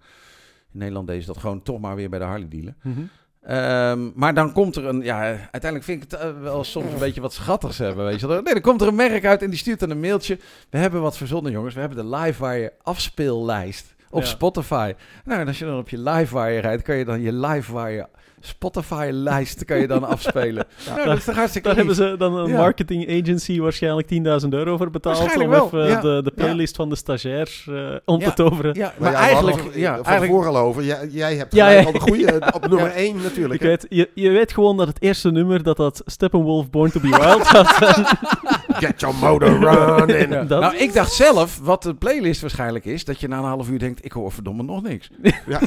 in Nederland deden ze dat gewoon toch maar weer bij de Harley dealer. Mhm. Ehm, maar dan komt er een, ja, uiteindelijk vind ik het eh, wel soms een beetje wat schattigs hebben, weet je. Nee, dan komt er een merk uit en die stuurt dan een mailtje. We hebben wat verzonnen, jongens. We hebben de Livewire afspeellijst op Ja. Spotify. Nou, en als je dan op je Livewire rijdt, kan je dan je Livewire Spotify-lijst kan je dan afspelen. nou, dat is toch hartstikke Daar hebben ze dan een Ja. marketing agency waarscheinlijk 10.000 euro voor betaald Waarschijnlijk om wel, even ja. de, de playlist van de stagiair eh, om Ja. te toveren. Ja, Maar maar ja, eigenlijk, ja, van eigenlijk al over. Jij, jij hebt Ja, gelijk ja. al de goede eh, op nummer 1 natuurlijk. Ik weet, je, je weet gewoon dat het eerste nummer dat dat Steppenwolf Born to be Wild zijn. Get your motor running. Ja. Dat- Nou, ik dacht zelf, wat de playlist waarschijnlijk is, dat je na een half uur denkt, ik hoor verdomme nog niks. Ja,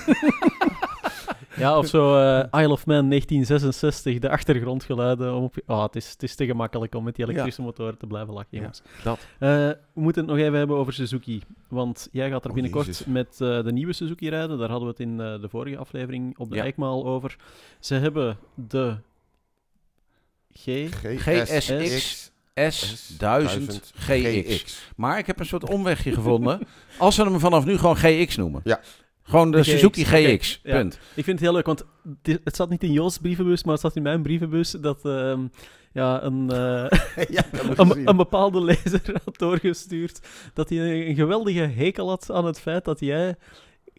of zo eh, Isle of Man 1966, de achtergrondgeluiden. Om op, je- oh, het, is, het is te gemakkelijk om met die elektrische motoren te blijven lachen, Ja, jongens. dat. Eh, we moeten het nog even hebben over Suzuki. Want jij gaat er Oh, binnenkort met eh, de nieuwe Suzuki rijden. Daar hadden we het in eh, de vorige aflevering op de Ja. Eikma al over. Ze hebben de G... GSX S1000 GX. Maar ik heb een soort omwegje gevonden. Als ze hem vanaf nu gewoon GX noemen. Ja. Gewoon de, De Suzuki GX. Punt. Ik vind het heel leuk, want het zat niet in Jos' brievenbus, maar het zat in mijn brievenbus dat ehm, ja, een, eh, ja, een, een bepaalde lezer had doorgestuurd dat hij een geweldige hekel had aan het feit dat jij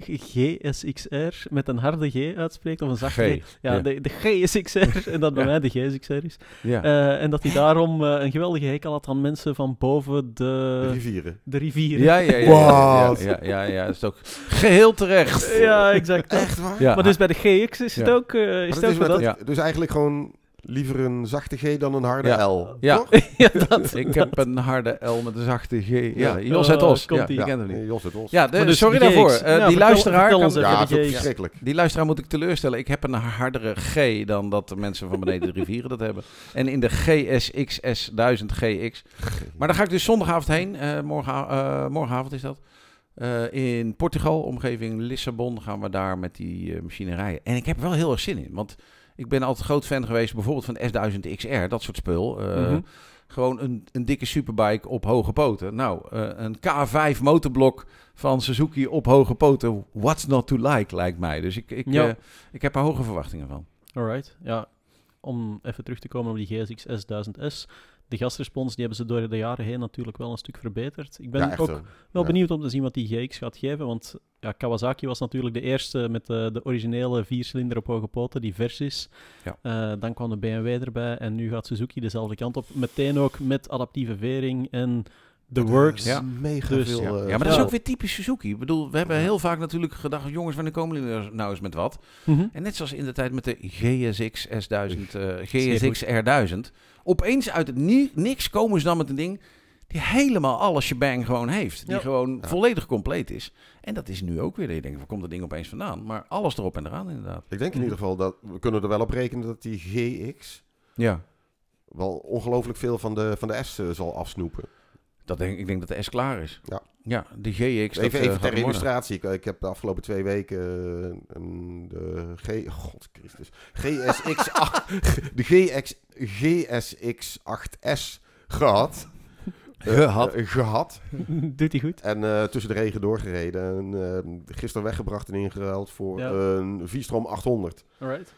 GSXR met een harde G uitspreekt, of een zachte G. G. Ja, Ja. De, de GSXR, en dat bij Ja. mij de GSXR is. Ja. Eh, en dat hij daarom eh, een geweldige hekel had aan mensen van boven de, rivieren. de rivieren. ja, ja, ja, ja, ja, Wat? ja, ja, ja, dat is ook geheel terecht. Ja, exact. Echt waar? Ja. Maar dus bij de GX is het Ja. ook, eh, is het ook dat- Dus eigenlijk gewoon liever een zachte G dan een harde Ja. L. Ja. Toch? ja, dat, Ik heb een harde L met een zachte G. Ja, Ja. Jos het Oh, Os. komt Ja, die. die Ja, kent hem niet. nee, Jos het Os. Ja, de- Maar dus sorry daarvoor. Eh, Ja, die vertel- luisteraar vertel kan- ja, dat is verschrikkelijk. Die luisteraar moet ik teleurstellen. Ik heb een hardere G dan dat de mensen van beneden de rivieren dat hebben. En in de GSXS 1000 GX. Maar daar ga ik dus zondagavond heen. Eh, morgen, eh, morgenavond is dat. Eh, in Portugal, omgeving Lissabon, gaan we daar met die uh, machine rijden. En ik heb er wel heel erg zin in. Want ik ben altijd groot fan geweest bijvoorbeeld van de S1000 XR, dat soort spul. Uh, mm -hmm. Gewoon een, een dikke superbike op hoge poten. Nou, een K5 motorblok van Suzuki op hoge poten. What's not to like, lijkt mij. Dus ik, ik, ja. ik heb er hoge verwachtingen van. Alright, ja. Om even terug te komen op die GSX S1000S de gastrespons die hebben ze door de jaren heen natuurlijk wel een stuk verbeterd. Ik ben Ja, ook wel benieuwd om te zien wat die GX gaat geven. Want ja, Kawasaki was natuurlijk de eerste met de, de originele viercilinder op hoge poten, die Versys. Ja. Eh, dan kwam de BMW erbij en nu gaat Suzuki dezelfde kant op. Meteen ook met adaptieve vering en de works. Ja. Mega Dus- veel. Ja, eh, ja maar dat is ook weer typisch Suzuki. Ik bedoel, we hebben heel vaak natuurlijk gedacht, jongens, wanneer komen jullie er nou eens met wat? Mhm. En net zoals in de tijd met de GSX S1000, eh, GSX R1000. Opeens uit het ni- niks komen ze dan met een ding die helemaal alles shebang gewoon heeft. Die Ja. gewoon Ja. volledig compleet is. En dat is nu ook weer. Dat je denkt, waar komt dat ding opeens vandaan? Maar alles erop en eraan inderdaad. Ik denk in ieder geval dat we kunnen er wel op rekenen dat die GX Ja, wel ongelooflijk veel van de, van de S eh, zal afsnoepen. Dat denk, ik denk dat de S klaar is. Ja. Ja, de GX. even eh, even ter illustratie. Ik, ik heb de afgelopen twee weken eh, de G... God Christus. GSX... 8 de GX, GSX-8S gehad. Eh, Gehad. eh, gehad. Doet hij goed? En eh, tussen de regen doorgereden. En eh, gisteren weggebracht en ingeruild voor Ja. een V-Strom 800. Alright.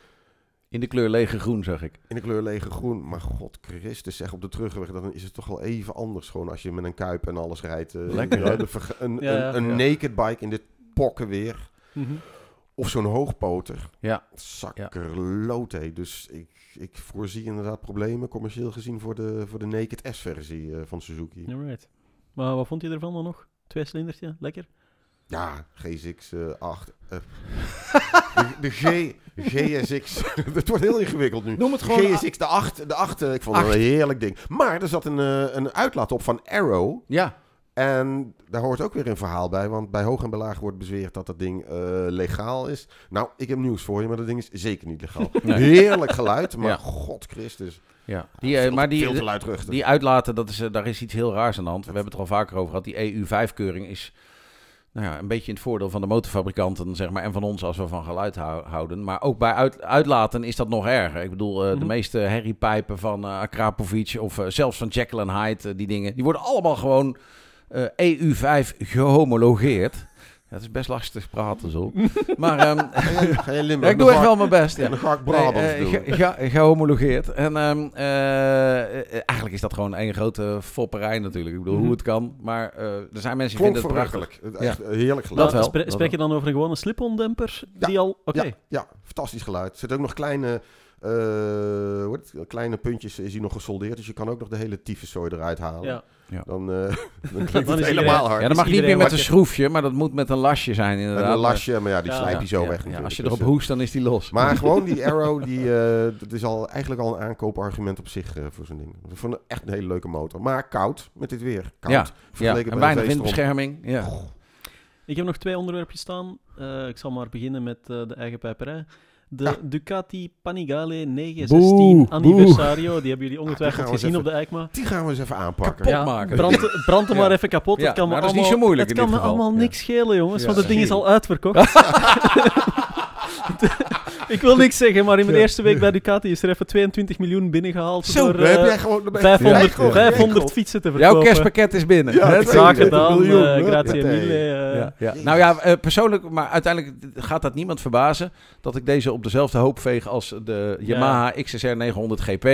In de kleur lege groen, zag ik. In de kleur lege groen. Maar god Christus, zeg op de terugweg, dan is het toch wel even anders. Gewoon als je met een kuip en alles rijdt. eh, Lekker, verge- een Ja, een, een naked bike in dit pokken weer. Mhm. Of zo'n hoogpoter. Ja. Zakkerloot, hé. Dus ik, ik voorzie inderdaad problemen, commercieel gezien, voor de, voor de Naked S-versie eh, van Suzuki. Alright. Maar wat vond je ervan dan nog? Twee cilindertje, lekker. GSX eh 8. eh, de, de G, GSX. Het wordt heel ingewikkeld nu. Noem het gewoon... GSX, de 8. De 8 ik vond het een heerlijk ding. Maar er zat een, eh, een uitlaat op van Arrow. Ja, En daar hoort ook weer een verhaal bij. Want bij hoog en belaag wordt bezweerd dat dat ding eh, legaal is. Nou, ik heb nieuws voor je, maar dat ding is zeker niet legaal. Nee. Heerlijk geluid, maar Ja. god Christus. ja. Die, eh, Veel- maar die. Die uitlaten, dat is, eh, daar is iets heel raars aan de hand. We hebben het er al vaker over gehad. Die EU5-keuring is nou ja, een beetje in het voordeel van de motorfabrikanten zeg maar, en van ons als we van geluid hou- houden. Maar ook bij uit, uitlaten is dat nog erger. Ik bedoel, eh, de Mhm. meeste herriepijpen van eh Akrapovic of eh, zelfs van Jekyll en Hyde, die dingen, die worden allemaal gewoon eh, EU5 gehomologeerd. Het is best lastig praten zo. maar ehm, Ga je, ga je ja, Limburg? ik doe echt ga wel mijn best. ik- Ja. Dan ga ik Brabants eh, ge- ge- gehomologeerd. En ehm, eh, eh, eigenlijk is dat gewoon een grote fopperij natuurlijk. Ik bedoel, Mhm. hoe het kan. Maar eh, er zijn mensen die Klonk vinden het prachtig. Echt heerlijk geluid. Dat wel, dat spreek je dan over een gewone slip-on demper? Ja. Die al... Oké. Ja, ja, fantastisch geluid. Er zitten ook nog kleine, eh, heet het? kleine puntjes is hier nog gesoldeerd. Dus je kan ook nog de hele tyfuszooi eruit halen. Ja. Dan, eh, dan klinkt Dan het helemaal hard. Ja, dat mag niet meer met een schroefje, maar dat moet met een lasje zijn Met inderdaad. een lasje, maar ja, die Ja, slijp je zo Ja, weg als je Dus, erop eh, hoest, dan is die los. Maar gewoon die Arrow, die, eh, dat is al, eigenlijk al een aankoopargument op zich eh, voor zo'n ding. Ik vond het echt een hele leuke motor. Maar koud, met dit weer. Koud. Ja, en weinig windbescherming. Ja. Ik heb nog twee onderwerpjes staan. Eh, ik zal maar beginnen met eh, de eigen pijperij. De Ja. Ducati Panigale 916 Boe, Anniversario. Die hebben jullie gaan ongetwijfeld we eens gezien even- op de EICMA. Die gaan we eens even aanpakken. Kapot. Ja, maken. brand, brand hem Ja. maar even kapot. Ja, het kan me dat is niet allemaal, zo moeilijk Het kan me allemaal Ja. niks schelen, jongens, Ja. want het ding is al uitverkocht. ik wil niks zeggen, maar in mijn Ja. eerste week bij Ducati is er even 22 miljoen binnengehaald Zo, door Dan heb eh, jij gewoon, dan ben je- 500, Ja, gewoon 500 geregeld. fietsen te verkopen. Jouw kerstpakket is binnen. Ja, het, gedaan, een miljoen, eh, grazie mille. eh. Ja. Nou ja, eh, persoonlijk, maar uiteindelijk gaat dat niemand verbazen dat ik deze op dezelfde hoop veeg als de Yamaha XSR 900 GP.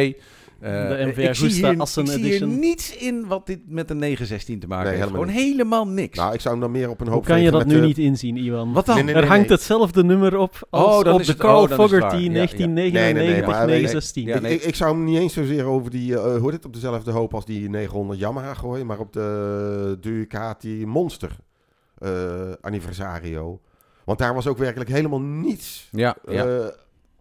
Eh, De MV ik zie Agusta hier, Assen ik zie hier niets in wat dit met een 916 te maken Nee, heeft. Gewoon helemaal niks. Nou, ik zou hem dan meer op een hoop Hoe kan je dat nu de- niet inzien, Iwan? wat dan? Nee, nee, er hangt nee. hetzelfde nummer op als Oh, dan op is de het- Carl oh, dan is het Fogerty waar. Ja, ja. 1999 Nee, nee, nee, maar- 916. Ja, Ik- zou hem niet eens zozeer over die, eh hoe heet het, op dezelfde hoop als die 900 Yamaha gooien, maar op de Ducati Monster eh, Anniversario. Want daar was ook werkelijk helemaal niets. ja, ja, eh,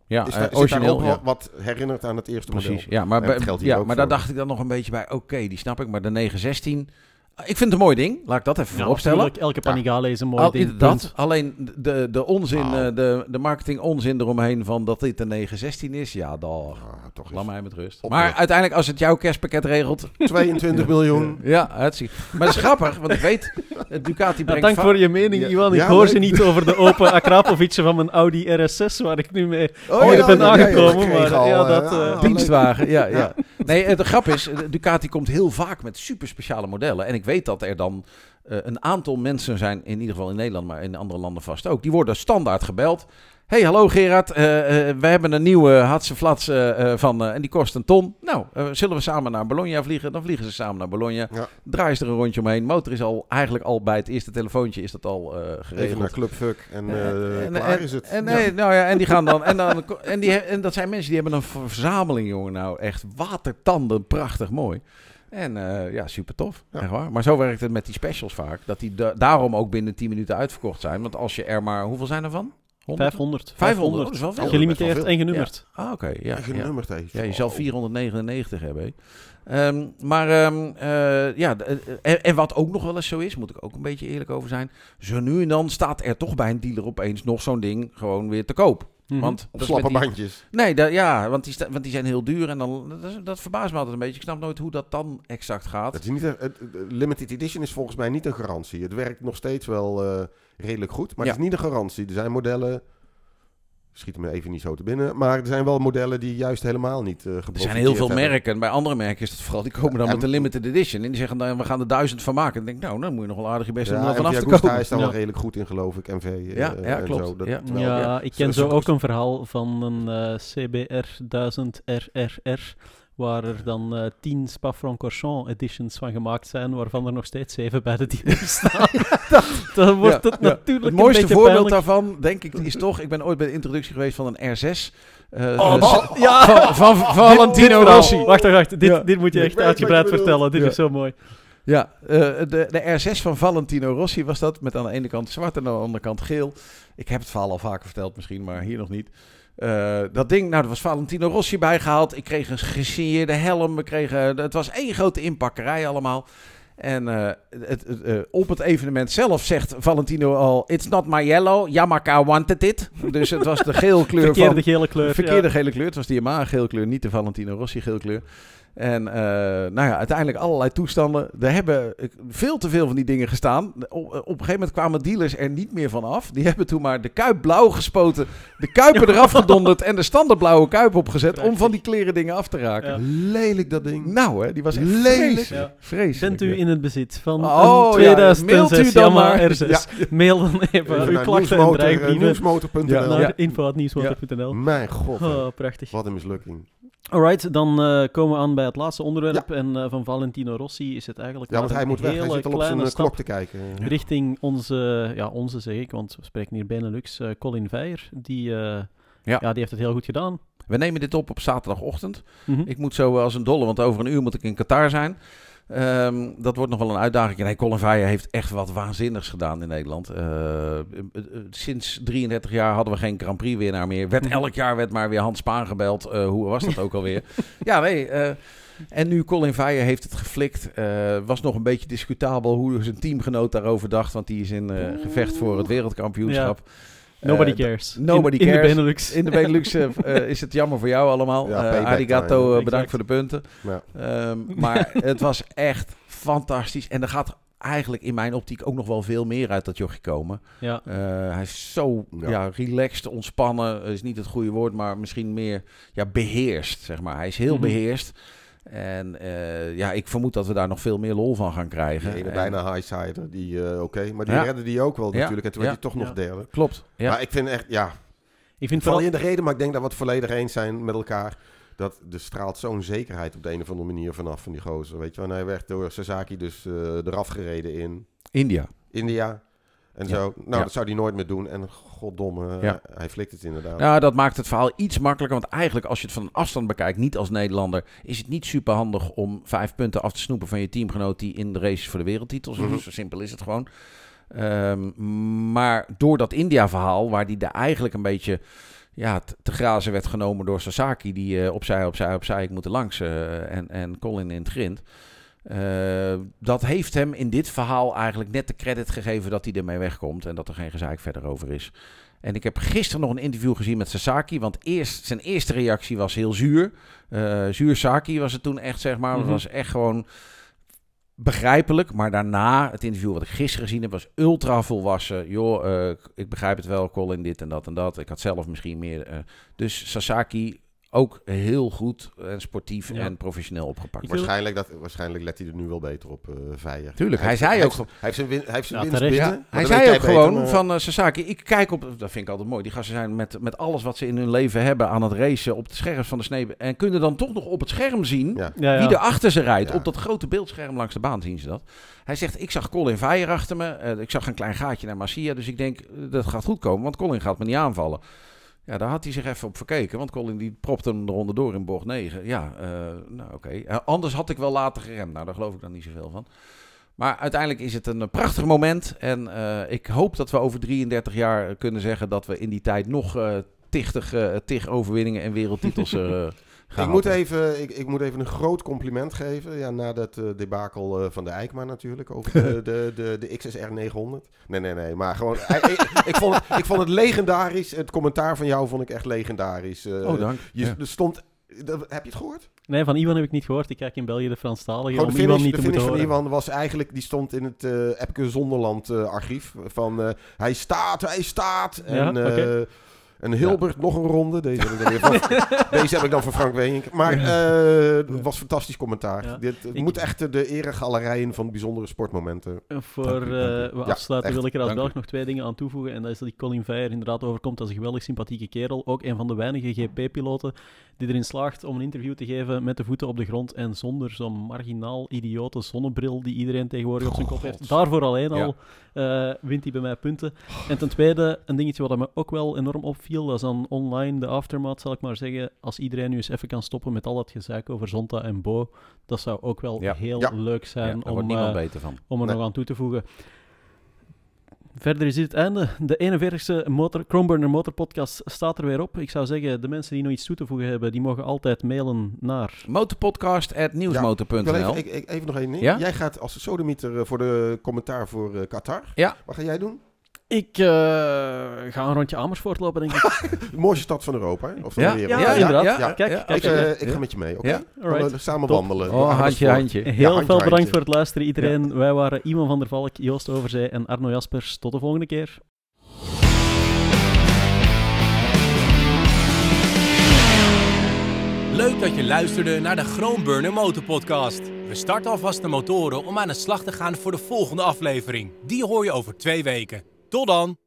ja is zit origineel. ja. wat, herinnert aan het eerste Precies, model. ja, maar, bij- ja, maar daar dacht ik dan nog een beetje bij, oké, die snap ik, maar de 916, Ik vind het een mooi ding. Laat ik dat even Ja, vooropstellen. natuurlijk, elke Panigale is een mooi Al, ding. punt. Alleen de, de onzin, Nou. eh, de, de marketing onzin eromheen van dat dit een 916 is. Ja, dan toch laat mij met rust. Op- Maar uiteindelijk, als het jouw kerstpakket regelt... 22 miljoen. Ja, het zie Maar dat is grappig, want ik weet, eh, Ducati Ja, brengt... dank voor je mening, Ja. Iwan. Ik Ja, hoor ze niet over de open Akrapovic van mijn Audi RS6, waar ik nu mee Oh, ben ja, ja, aangekomen. maar al, ja, dat... eh, Dienstwagen, ja, ja. Nee, de grap is, eh, Ducati komt heel vaak met super speciale modellen. En ik weet dat er dan eh, een aantal mensen zijn, in ieder geval in Nederland, maar in andere landen vast ook. Die worden standaard gebeld. Hey, hallo Gerard, eh, we hebben een nieuwe Hatse Flats eh, van, en die kost een ton. Nou, zullen we samen naar Bologna vliegen? Dan vliegen ze samen naar Bologna. Ja. Draaien ze er een rondje omheen. Motor is al eigenlijk al bij het eerste telefoontje is dat al geregeld. Even naar Club Fuck en en- klaar is het. En, Ja. nee, nou ja, en die gaan dan. En, dan, en, die, en dat zijn mensen die hebben een verzameling, jongen. Nou, echt watertanden, prachtig mooi. En ja, super tof. Ja. Echt waar. Maar zo werkt het met die specials vaak. Dat die da- daarom ook binnen 10 minuten uitverkocht zijn. Want als je er maar. Hoeveel zijn er van? 100? 500. 500, dat is wel veel. Gelimiteerd en genummerd. Ah, oké. ja, En ja. genummerd heeft. Ja, je zal Oh. 499 hebben. hè. Ehm, maar ehm, eh, ja, eh, en, en wat ook nog wel eens zo is, moet ik ook een beetje eerlijk over zijn. Zo nu en dan staat er toch bij een dealer opeens nog zo'n ding gewoon weer te koop. Mhm. Want Op slappe die- bandjes. Nee, da- ja, want die, want die zijn heel duur en dan, dat, verbaast me altijd een beetje. Ik snap nooit hoe dat dan exact gaat. Het is niet, een- limited edition is volgens mij niet een garantie. Het werkt nog steeds wel eh, redelijk goed, maar Ja. het is niet een garantie. Er zijn modellen, schiet me even niet zo te binnen, maar er zijn wel modellen die juist helemaal niet eh Er zijn heel veel hebben. merken. Bij andere merken is dat vooral, die komen dan Ja, met een limited edition. En die zeggen dan, we gaan er duizend van maken. En ik denk, nou, dan moet je nog wel aardig je best doen om Ja, er vanaf te komen. is daar Ja. wel redelijk goed in, geloof ik. MV eh, Ja, ja, en klopt. zo. Dat, Ja. terwijl- Ja, ik ken Zo- ook een verhaal van een eh, CBR 1000 RRR, waar er dan eh 10 Spa-Francorchamps editions van gemaakt zijn, waarvan er nog steeds 7 bij de dealers staan. dan wordt Ja, het ja. natuurlijk Het mooiste voorbeeld pijnlijk. daarvan, denk ik, is toch... Ik ben ooit bij de introductie geweest van een R6. eh, Oh, eh, oh, ja! Van, van, van Valentino. Rossi. Wacht, wacht, wacht. Dit, Ja. dit moet je echt uitgebreid vertellen. Dit Ja. is zo mooi. Ja, eh, de, de R6 van Valentino Rossi was dat. Met aan de ene kant zwart en aan de andere kant geel. Ik heb het verhaal al vaker verteld misschien, maar hier nog niet. Eh, dat ding, nou, er was Valentino Rossi bijgehaald. Ik kreeg een gesigneerde helm. We kregen, het was één grote inpakkerij allemaal. En eh, het, eh, op het evenement zelf zegt Valentino al... It's not my yellow, Yamaha wanted it. Dus het was de geel kleur Verkeerde van... gele kleur. Verkeerde ja. gele kleur. Het was de Yamaha geel kleur, niet de Valentino Rossi geel kleur. En eh, nou ja, uiteindelijk allerlei toestanden. Er hebben eh, veel te veel van die dingen gestaan. Op, op een gegeven moment kwamen dealers er niet meer van af. Die hebben toen maar de kuip blauw gespoten, de kuipen eraf gedonderd en de standaard blauwe kuip opgezet om van die kleren dingen af te raken. Ja. Lelijk dat ding. Nou hè, die was echt Lelijk. vreselijk. Ja. vreselijk. Bent u in het bezit van Oh, een ja, 2006 mailt u dan Yamaha maar. R6? Mail dan even Even uw naar klachten en eh, dreigbrieven nieuwsmotor.nl. Ja. naar Ja. info.nieuwsmotor.nl. Mijn god. Oh, prachtig. wat een mislukking. Alright, dan eh, komen we aan bij het laatste onderwerp. En eh, van Valentino Rossi is het eigenlijk Ja, want maar hij moet weg. Hij zit al op zijn eh, klok te kijken. richting onze, ja, onze zeg ik, want we spreken hier Benelux, eh Colin Veijer. Die, eh, ja. die heeft het heel goed gedaan. We nemen dit op op zaterdagochtend. Mhm. Ik moet zo als een dolle, want over een uur moet ik in Qatar zijn. Ehm, dat wordt nog wel een uitdaging. Nee, Colin Veijer heeft echt wat waanzinnigs gedaan in Nederland. Eh, eh, eh, sinds 33 jaar hadden we geen Grand Prix winnaar meer. Werd, elk jaar werd maar weer Hans Spaan gebeld. Hoe was dat ook alweer? ja, nee. en nu Colin Veijer heeft het geflikt. Was nog een beetje discutabel hoe zijn teamgenoot daarover dacht. Want die is in gevecht voor het wereldkampioenschap. Nobody Eh, cares. nobody in, In cares. de Benelux. in de Benelux eh, eh, is het jammer voor jou allemaal. Ja, Eh, arigato, time. eh, bedankt voor de punten. Ja. Ehm, maar het was echt fantastisch. En er gaat eigenlijk in mijn optiek ook nog wel veel meer uit dat jochie komen. Ja. Eh, hij is zo ja. Ja. relaxed, ontspannen, is niet het goede woord, maar misschien meer ja, beheerst, zeg maar. Hij is heel Mhm. beheerst. En eh, ja, ik vermoed dat we daar nog veel meer lol van gaan krijgen. Die ene En- bijna highsider, die eh, oké. Maar die Ja. redde die ook wel Ja. natuurlijk. En toen Ja. werd hij toch nog Ja. derde. Klopt. Ja. Maar ik vind echt, ja, Ik vind val vooral... je in de reden, maar ik denk dat we het volledig eens zijn met elkaar. Dat er straalt zo'n zekerheid op de een of andere manier vanaf van die gozer. Weet je wel, en hij werd door Sasaki dus eh, eraf gereden in India. India. En zo. Nou, dat zou hij nooit meer doen. En goddomme, Ja. hij flikt het inderdaad. Ja, dat maakt het verhaal iets makkelijker. Want eigenlijk, als je het van een afstand bekijkt, niet als Nederlander, is het niet super handig om vijf punten af te snoepen van je teamgenoot die in de race voor de wereldtitels. Mhm. Zo simpel is het gewoon. Ehm, maar door dat India-verhaal, waar die daar eigenlijk een beetje ja, te, te grazen werd genomen door Sasaki, die eh, opzij, opzij, opzij, ik moet er langs, eh, en, en Colin in het grind. Eh, dat heeft hem in dit verhaal eigenlijk net de credit gegeven dat hij ermee wegkomt en dat er geen gezaak verder over is. En ik heb gisteren nog een interview gezien met Sasaki, want eerst, zijn eerste reactie was heel zuur. Uh, zuur Saki was het toen echt, zeg maar. Het mhm. was echt gewoon begrijpelijk. Maar daarna, het interview wat ik gisteren gezien heb, was ultra volwassen. Joh, uh, ik begrijp het wel, Colin, dit en dat en dat. Ik had zelf misschien meer. Uh, dus Sasaki ook heel goed en sportief en professioneel opgepakt. Waarschijnlijk, dat, waarschijnlijk let hij er nu wel beter op, uh, Veijer. Tuurlijk, hij, zei ook... Hij heeft zijn, win, hij heeft zijn winst ja, Hij zei ook gewoon van uh, Sasaki, ik kijk op... Dat vind ik altijd mooi. Die gasten zijn met, met alles wat ze in hun leven hebben aan het racen op de scherm van de snee. En kunnen dan toch nog op het scherm zien wie er achter ze rijdt. Op dat grote beeldscherm langs de baan zien ze dat. Hij zegt, ik zag Colin Veijer achter me. Uh, ik zag een klein gaatje naar Marcia. Dus ik denk, dat gaat goed komen, want Colin gaat me niet aanvallen. Ja, daar had hij zich even op verkeken. Want Colin die propte hem eronder door in bocht 9. Ja, uh, nou oké. Uh, anders had ik wel later geremd. Nou, daar geloof ik dan niet zoveel van. Maar uiteindelijk is het een prachtig moment. En ik hoop dat we over 33 jaar kunnen zeggen dat we in die tijd nog tichtig, tig overwinningen en wereldtitels ik moet, even, ik, ik, moet even een groot compliment geven. Ja, na dat uh, debakel uh, van de Eikma natuurlijk. Over de, de, de, de XSR 900. Nee, nee, nee. Maar gewoon... ik, ik, vond het, ik vond het legendarisch. Het commentaar van jou vond ik echt legendarisch. Uh, oh, dank. Je, Er stond... heb je het gehoord? Nee, van Iwan heb ik niet gehoord. Ik kijk in België de Franstalige. Oh, de finish, niet de finish van Iwan was eigenlijk... Die stond in het uh, Epke Zonderland archief. Van hij staat, hij staat. En... Ja, okay. En Hilbert, nog een ronde. Deze heb ik dan, weer van, deze heb ik dan van Frank Weenink. Maar uh, het was fantastisch commentaar. Dit het moet echt de eregalerijen van bijzondere sportmomenten. Voor uh, we afsluiten wil ik er als Belg nog twee dingen aan toevoegen. En dat is dat die Colin Veijer inderdaad overkomt als een geweldig sympathieke kerel. Ook een van de weinige GP-piloten die erin slaagt om een interview te geven met de voeten op de grond en zonder zo'n marginaal idiote zonnebril die iedereen tegenwoordig op zijn kop heeft. Daarvoor alleen al uh, wint hij bij mij punten. En ten tweede, een dingetje wat me ook wel enorm opviel, dat is dan online de aftermath, zal ik maar zeggen. Als iedereen nu eens even kan stoppen met al dat gezeik over Zonta en Bo, dat zou ook wel heel leuk zijn om, uh, om er nog aan toe te voegen. Verder is dit het einde. De 41ste motor, Chromeburner Motor Podcast staat er weer op. Ik zou zeggen, de mensen die nog iets toe te voegen hebben, die mogen altijd mailen naar... Motorpodcast.nieuwsmotor.nl ja, even, even, nog één ding. Ja? Jij gaat als sodemieter eh, voor de commentaar voor uh, Qatar. Ja. Wat ga jij doen? Ik uh, ga een rondje Amersfoort lopen, denk ik. de mooiste stad van Europa, hè? Of van ja, de wereld. Ja, inderdaad. Ja, Kijk, kijk, ik, uh, ik ga met je mee, oké? Okay? Ja? Samen Top. wandelen. Oh, handje, handje. Heel handje, veel bedankt voor het luisteren, iedereen. Wij waren Iman van der Valk, Joost Overzee en Arno Jaspers. Tot de volgende keer. Leuk dat je luisterde naar de Groenburner Motorpodcast. We starten alvast de motoren om aan de slag te gaan voor de volgende aflevering. Die hoor je over twee weken. Tot dan!